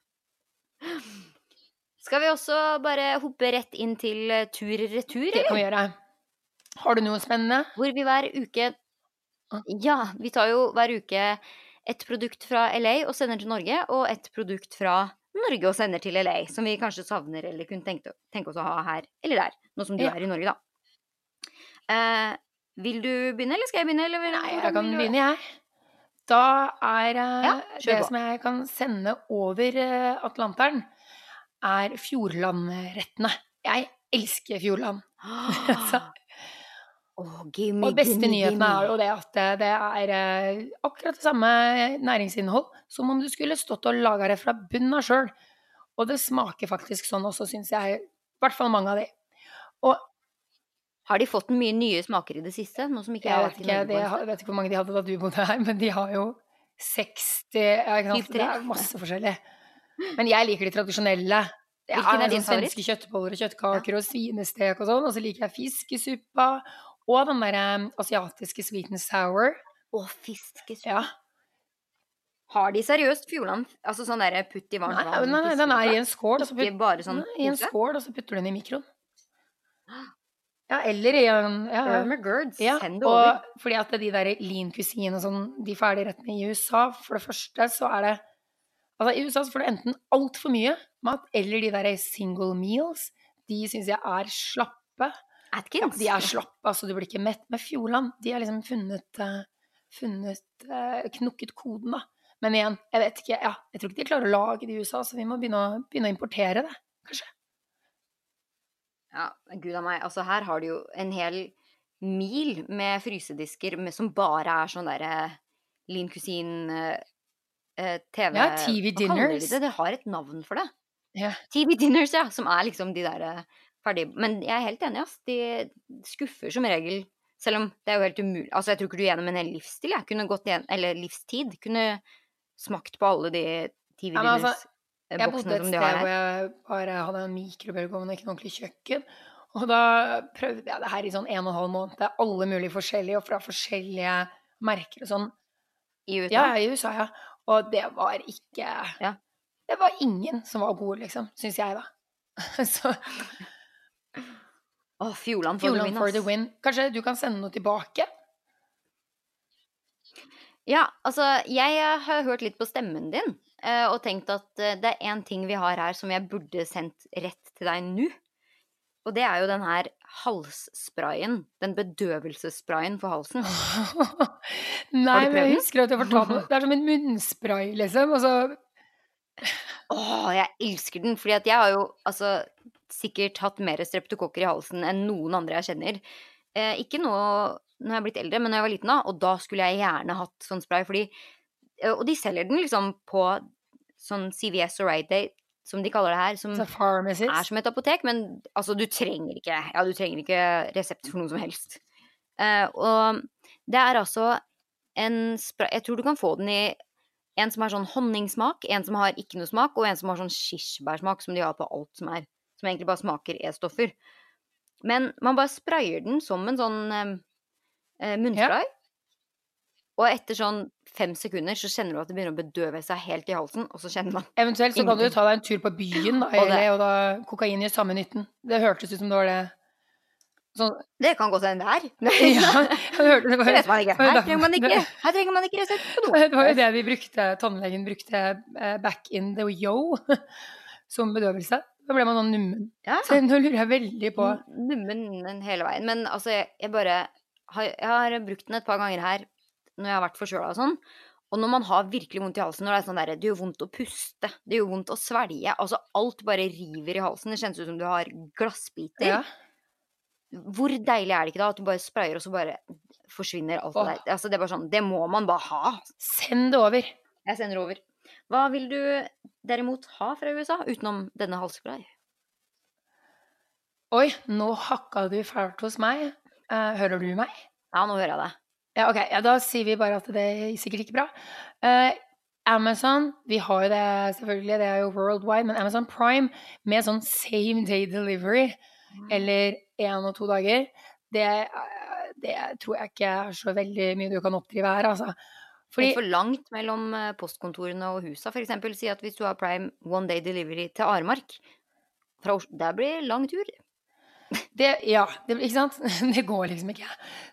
S1: Skal vi også bare hoppe rett inn til eh, tur-retur,
S2: Det kan vi gjøre. Har du noe spennende?
S1: Hvor vi hver uke
S2: Ah.
S1: Ja, vi tar jo hver uke et produkt fra LA og sender til Norge, og et produkt fra Norge og sender til LA, som vi kanskje savner eller kunne tenke, tenke oss å ha her eller der, nå som du
S2: Ja.
S1: er i Norge, da. Eh, vil du begynne, eller skal jeg begynne? Eller,
S2: Nei, jeg kan begynne, jeg. Da er eh,
S1: Ja,
S2: det
S1: på.
S2: som jeg kan sende over eh, Atlanteren, er Fjordland-rettene. Jeg elsker Fjordland. Så-
S1: Åh, gimme,
S2: Og beste
S1: gimme,
S2: nyheten er jo det at eh, det er eh, akkurat det samme næringsinnhold som om du skulle stått og laga det fra bunnen av sjøl. Og det smaker faktisk sånn også, syns jeg. I hvert fall mange av de. Og
S1: Har de fått mye nye smaker i det siste? Noe som ikke jeg
S2: vet ikke, det, jeg vet ikke hvor mange de hadde da du bodde her, men de har jo 60 ja, ikke sant? Det er masse forskjellig. Men jeg liker de tradisjonelle. Det
S1: Hvilken er
S2: er
S1: din
S2: sånn
S1: favoritt?
S2: svenske kjøttboller og kjøttkaker og svinestek og sånn. Og så liker jeg fiskesuppa og den der um, asiatiske sweet and sour.
S1: Å, fiskesuppa.
S2: Ja.
S1: Har de seriøst Fjordland Altså sånn derre putt i varmt vann?
S2: nei, nei, den er i en skål, og så
S1: putt, sånn
S2: i en skål, og så putter du den i mikroen. Ja, eller i en ja,
S1: Girds,
S2: Ja,
S1: send det over.
S2: og fordi at de der lean cuisine og sånn, de ferdigrettene i USA, for det første så er det Altså i USA så får du enten altfor mye mat, eller de der single meals. De syns jeg er slappe. Ja,
S1: Atkins?
S2: de er slappe, altså du blir ikke mett. Med Fjordland, de har liksom funnet eh, funnet eh, knukket koden, da. Men igjen, jeg vet ikke, ja, jeg tror ikke de klarer å lage det i USA, så vi må begynne å, begynne å importere det, kanskje.
S1: Ja, gud a meg. Altså, her har du jo en hel mil med frysedisker med, som bare er sånn derre Lean Cuisine eh, TV
S2: Ja, TV
S1: de
S2: dinners.
S1: det? Det har et navn for det.
S2: Ja.
S1: TV Dinners, ja. Som er liksom de der eh, ferdige Men jeg er helt enig, ass. De skuffer som regel. Selv om det er jo helt umulig Altså, jeg tror ikke du gjennom en hel livsstil, jeg kunne gått igjen Eller livstid. Kunne smakt på alle de TV dinners.
S2: Ja, som altså,
S1: har her
S2: Jeg bodde et sted hvor jeg bare hadde en mikrobølgeovn og ikke noe ordentlig kjøkken. Og da prøvde jeg det her i sånn en og en halv måned. Det er Alle mulige forskjellige, og fra forskjellige merker og sånn.
S1: I USA.
S2: Ja, i USA, ja. Og det var ikke
S1: Ja.
S2: Det var ingen som var gode, liksom. Syns jeg, da. Så
S1: Å, Fjordland for the win,
S2: for the win. Kanskje du kan sende noe tilbake?
S1: Ja, altså, jeg eh, har hørt litt på stemmen din, eh, og tenkt at eh, det er én ting vi har her som jeg burde sendt rett til deg nå. Og det er jo den her halssprayen. Den bedøvelsessprayen for halsen.
S2: Nei, men jeg husker at jeg fortalte noe. Det er som en munnspray, liksom. Og så
S1: Åh, jeg elsker den! Fordi at jeg har jo altså sikkert hatt mer streptokokker i halsen enn noen andre jeg kjenner. Eh, ikke nå når jeg er blitt eldre, men når jeg var liten, da. Og da skulle jeg gjerne hatt sånn spray, fordi eh, Og de selger den liksom på sånn CVS og Rite Day, som de kaller det her. Som er som et apotek, men altså, du trenger ikke Ja, du trenger ikke resept for noe som helst. Uh, og det er altså en spray Jeg tror du kan få den i en som har sånn honningsmak, en som har ikke noe smak, og en som har sånn kirsebærsmak, som de har på alt som er Som egentlig bare smaker E-stoffer. Men man bare sprayer den som en sånn eh, munnspray. munnspray. Og etter sånn fem sekunder så kjenner du at det begynner å bedøve seg helt i halsen, og så kjenner man
S2: Eventuelt så kan du jo ta deg en tur på byen, da, eller, og da kokain gjør samme nytten. Det hørtes ut som det var det. Sånn,
S1: Det kan godt hende det er.
S2: ja, det hørtes det
S1: Det vet man ikke. Her trenger man ikke, her trenger man ikke resept på noe.
S2: det var jo det vi brukte, tannlegen brukte eh, back in the yo som bedøvelse. Da ble man sånn nummen.
S1: Ja.
S2: Så nå lurer jeg veldig på
S1: Nummen hele veien. Men altså, jeg, jeg bare har, Jeg har brukt den et par ganger her når jeg har vært forkjøla og sånn. Og når man har virkelig vondt i halsen, når det er sånn derre det gjør vondt å puste, det gjør vondt å svelge Altså alt bare river i halsen. Det kjennes ut som du har glassbiter.
S2: ja.
S1: Hvor deilig er det ikke da at du bare sprayer, og så bare forsvinner alt det der. Altså, det er bare sånn Det må man bare ha.
S2: Send det over.
S1: Jeg sender over. Hva vil du derimot ha fra USA, utenom denne halsspray?
S2: Oi, nå hakka du fælt hos meg. Eh, hører du meg?
S1: Ja, nå hører jeg det.
S2: Ja, ok. Ja, da sier vi bare at det er sikkert ikke bra. Uh, Amazon, vi har jo det selvfølgelig, det er jo worldwide, men Amazon Prime med sånn same day delivery, eller én og to dager, det, det tror jeg ikke er så veldig mye du kan oppdrive her, altså.
S1: Det er for langt mellom eh, postkontorene og husa. Eksempel si at hvis du har Prime one day delivery til Aremark Der blir det lang tur.
S2: Det, ja, det, ikke sant? Det går liksom ikke.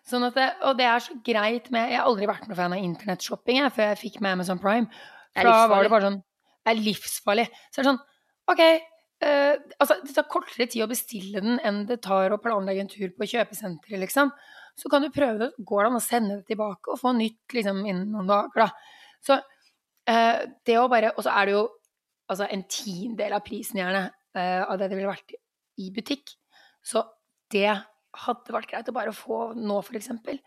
S2: Sånn det, og det er så greit med Jeg har aldri vært noen fan av internettshopping før jeg fikk med Amazon Prime. For da var det bare sånn Det er livsfarlig. Så er det sånn OK. eh, altså, det tar kortere tid å bestille den enn det tar å planlegge en tur på kjøpesenteret, liksom. Så kan du prøve det, går det an å sende det tilbake og få nytt liksom innen noen dager, da. Så eh, det å bare Og så er det jo altså en tiendedel av prisen, gjerne, eh, av det det ville vært i butikk. Så det hadde vært greit å bare få nå, for eksempel,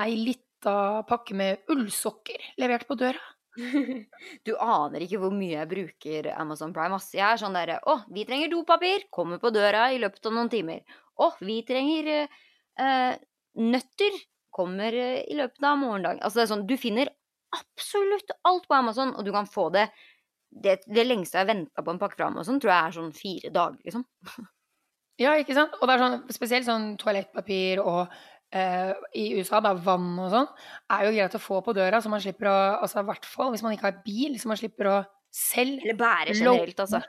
S2: ei lita pakke med ullsokker levert på døra.
S1: Du aner ikke hvor mye jeg bruker Amazon Prime. Ass. Jeg er sånn derre Å, vi trenger dopapir. Kommer på døra i løpet av noen timer. Å, vi trenger eh, nøtter. Kommer eh, i løpet av morgendagen. Altså det er sånn, du finner absolutt alt på Amazon, og du kan få det Det, det lengste jeg har venta på en pakke fra Amazon, tror jeg er sånn fire dager, liksom.
S2: Ja, ikke sant? Og det er sånn, spesielt sånn toalettpapir og eh, i USA, da, vann og sånn, er jo greit å få på døra, så man slipper å Altså i hvert fall hvis man ikke har bil, så man slipper å selv
S1: Eller bære generelt, altså.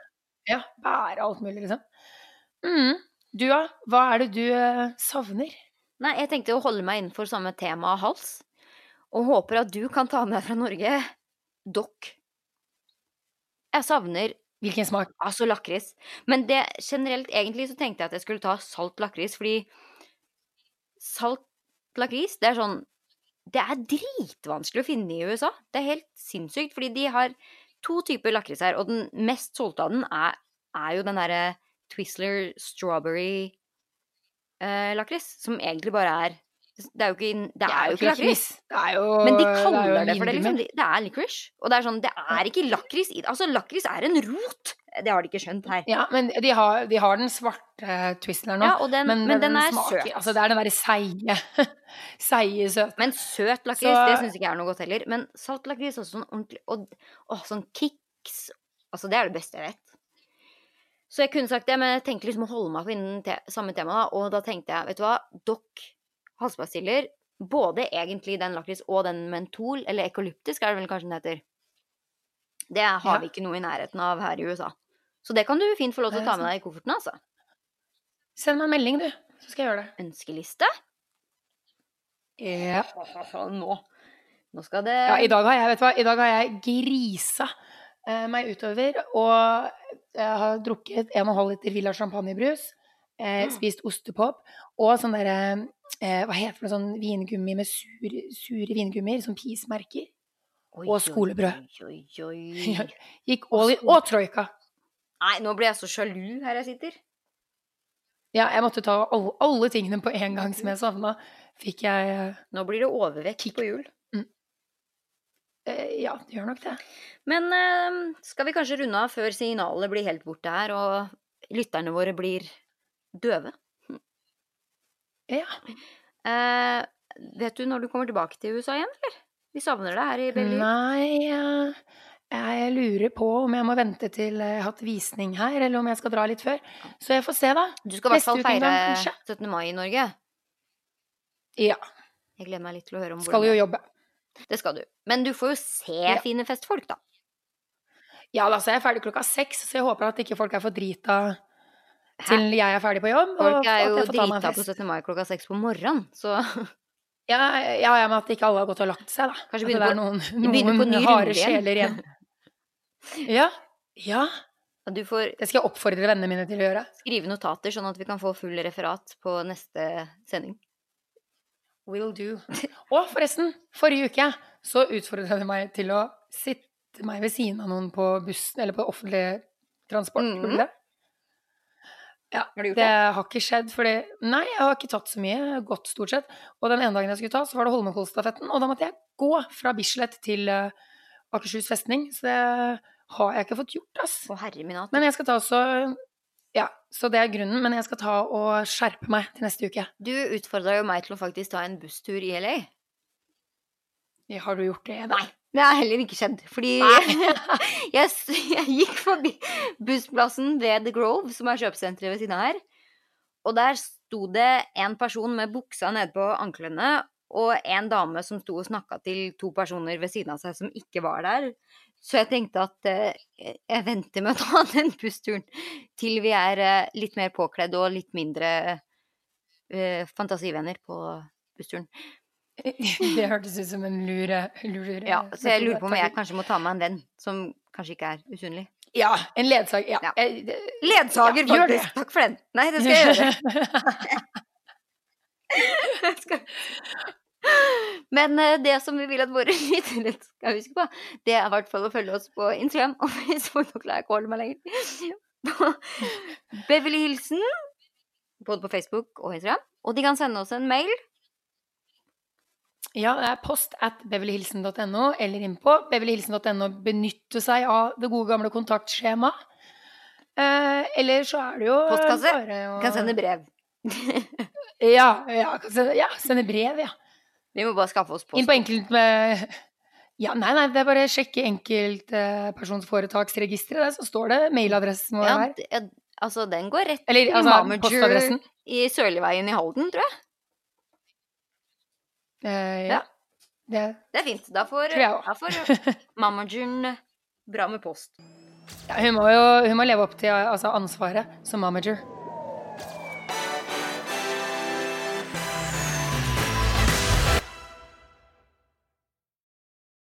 S2: ja, bære alt mulig, liksom. Mm. Du, da? Hva er det du eh, savner?
S1: Nei, jeg tenkte å holde meg innenfor samme tema hals. Og håper at du kan ta med fra Norge dokk. Jeg savner
S2: Hvilken smak?
S1: altså lakris. Men det generelt, egentlig så tenkte jeg at jeg skulle ta salt lakris, fordi salt lakris, det er sånn Det er dritvanskelig å finne i USA. Det er helt sinnssykt, fordi de har to typer lakris her, og den mest solgte av den er, er jo den derre Twizzler strawberry eh, lakris, som egentlig bare er Det er jo ikke, det er jo ikke lakris.
S2: Det er jo
S1: Men de
S2: det er jo
S1: kaller
S2: det,
S1: det for det, liksom. Det er licorice. Og det er sånn, det er ikke lakris i det. Altså, lakris er en rot! Det har de ikke skjønt her.
S2: Ja, men de har, de har den svarte Twizzleren nå.
S1: Ja, og den, men, den er
S2: smaker,
S1: søt.
S2: Altså, det er den derre seige, seige søte.
S1: Men søt lakris,
S2: Så-
S1: det syns ikke jeg er noe godt heller. Men salt lakris også sånn ordentlig Og å, sånn kicks Altså, det er det beste jeg vet. Så jeg kunne sagt det, men jeg tenkte liksom å holde meg på innen te samme tema, da. Og da tenkte jeg, vet du hva, Doc halspastiller, både egentlig den lakris og den mentol, eller ekolyptisk er det vel kanskje den heter. Det har
S2: Ja.
S1: vi ikke noe i nærheten av her i USA. Så det kan du fint få lov til å ta med deg i kofferten, altså.
S2: Send meg en melding, du, så skal jeg gjøre det.
S1: Ønskeliste.
S2: Ja.
S1: Nå. Nå skal det
S2: ja, i dag har jeg, vet du hva, i dag har jeg grisa eh, meg utover, og jeg har drukket 1,5 liter Villa champagnebrus, eh,
S1: Mm.
S2: spist ostepop, og sånn derre eh, Hva heter det, sånn vingummi med sur, sure vingummier, sånn pismerker. Og skolebrød.
S1: Oi, oi, oi.
S2: Gikk all in. Og troika.
S1: Nei, nå blir jeg så sjalu her jeg sitter.
S2: Ja, jeg måtte ta alle, alle tingene på en gang som jeg savna. Fikk jeg eh,
S1: Nå blir det overvekt
S2: Kick.
S1: på jul.
S2: eh, Ja, det gjør nok det.
S1: Men eh, skal vi kanskje runde av før signalet blir helt borte her, og lytterne våre blir døve?
S2: Ja.
S1: Uh, vet du når du kommer tilbake til USA igjen, eller? Vi savner deg her i Berlin.
S2: Nei eh, Jeg lurer på om jeg må vente til jeg har hatt visning her, eller om jeg skal dra litt før. Så jeg får se, da.
S1: Du skal i hvert fall feire 17. mai i Norge.
S2: Ja.
S1: Jeg gleder meg litt til å høre om
S2: Skal jo jobbe.
S1: det Det skal du. Men du får jo se
S2: Ja.
S1: fine festfolk, da.
S2: Ja, da, så jeg er ferdig klokka seks, så jeg håper at ikke folk er for drita til jeg er ferdig på jobb.
S1: Folk er jo drita på
S2: fest.
S1: 17. mai klokka seks på morgenen, så
S2: Ja, ja, ja, men at ikke alle har gått og lagt seg, da.
S1: Kanskje begynne
S2: er
S1: på-
S2: noen,
S1: på
S2: noen
S1: ny
S2: harde
S1: runde igjen.
S2: sjeler igjen. Ja. Ja.
S1: du får
S2: Det skal jeg oppfordre vennene mine til å gjøre.
S1: skrive notater, sånn at vi kan få full referat på neste sending.
S2: Will do. Og forresten, forrige uke så utfordra du meg til å sitte meg ved siden av noen på bussen, eller på offentlig transport. Mm det? Ja,
S1: Har gjort
S2: det har ikke skjedd, fordi Nei, jeg har ikke tatt så mye. Jeg har gått stort sett. Og den ene dagen jeg skulle ta, så var det Holmenkollstafetten, og da måtte jeg gå fra Bislett til uh, Akershus festning. Så det har jeg ikke fått gjort, ass.
S1: Å, herre min hatt.
S2: Men jeg skal ta også Ja, så det er grunnen. Men jeg skal ta og skjerpe meg til neste uke.
S1: Du utfordra jo meg til å faktisk ta en busstur i LA.
S2: Ja, Har du gjort det? da?
S1: Nei. Det har heller ikke skjedd. Fordi jeg, jeg gikk forbi bussplassen ved The Grove, som er kjøpesenteret ved siden av her. Og der sto det en person med buksa nede på anklene, og en dame som sto og snakka til to personer ved siden av seg som ikke var der. Så jeg tenkte at eh, jeg venter med å ta den bussturen til vi er eh, litt mer påkledd og litt mindre eh, fantasivenner på bussturen.
S2: Det hørtes ut som en lure, lure
S1: Ja, så jeg lurer på om jeg kanskje må ta med en venn som kanskje ikke er usynlig.
S2: Ja, en ledsager. Ja.
S1: Ja. Ledsager,
S2: Ja,
S1: faktisk. Takk for den. Nei, det skal jeg gjøre. Jeg skal- Men eh, det som vi vil at våre lyttere skal huske på, det er i hvert fall å følge oss på Instagram og Facebook. Nå klarer jeg ikke å holde meg lenger. På Beverly Hilsen, både på Facebook og Instagram. Og de kan sende oss en mail.
S2: Ja, det er post at beverlyhilsen.no, eller innpå beverlyhilsen.no. Benytte seg av det gode gamle kontaktskjemaet. Eh, eller så er det jo
S1: Postkasse.
S2: bare å
S1: Kan sende brev.
S2: Ja, ja, sende, ja, sende brev, ja.
S1: Vi må bare skaffe oss
S2: Inn på enkelt med Ja, nei, nei, det er bare å sjekke enkeltpersonsforetaksregisteret. Der så står det mailadressen vår
S1: Ja, altså, den går rett
S2: Eller altså
S1: Momager
S2: postadressen.
S1: i Sørligveien i Halden, tror jeg.
S2: Eh, ja. Det,
S1: Det er fint. Da får, da får mamageren bra med post.
S2: ja, hun må jo hun må leve opp til altså, ansvaret som manager.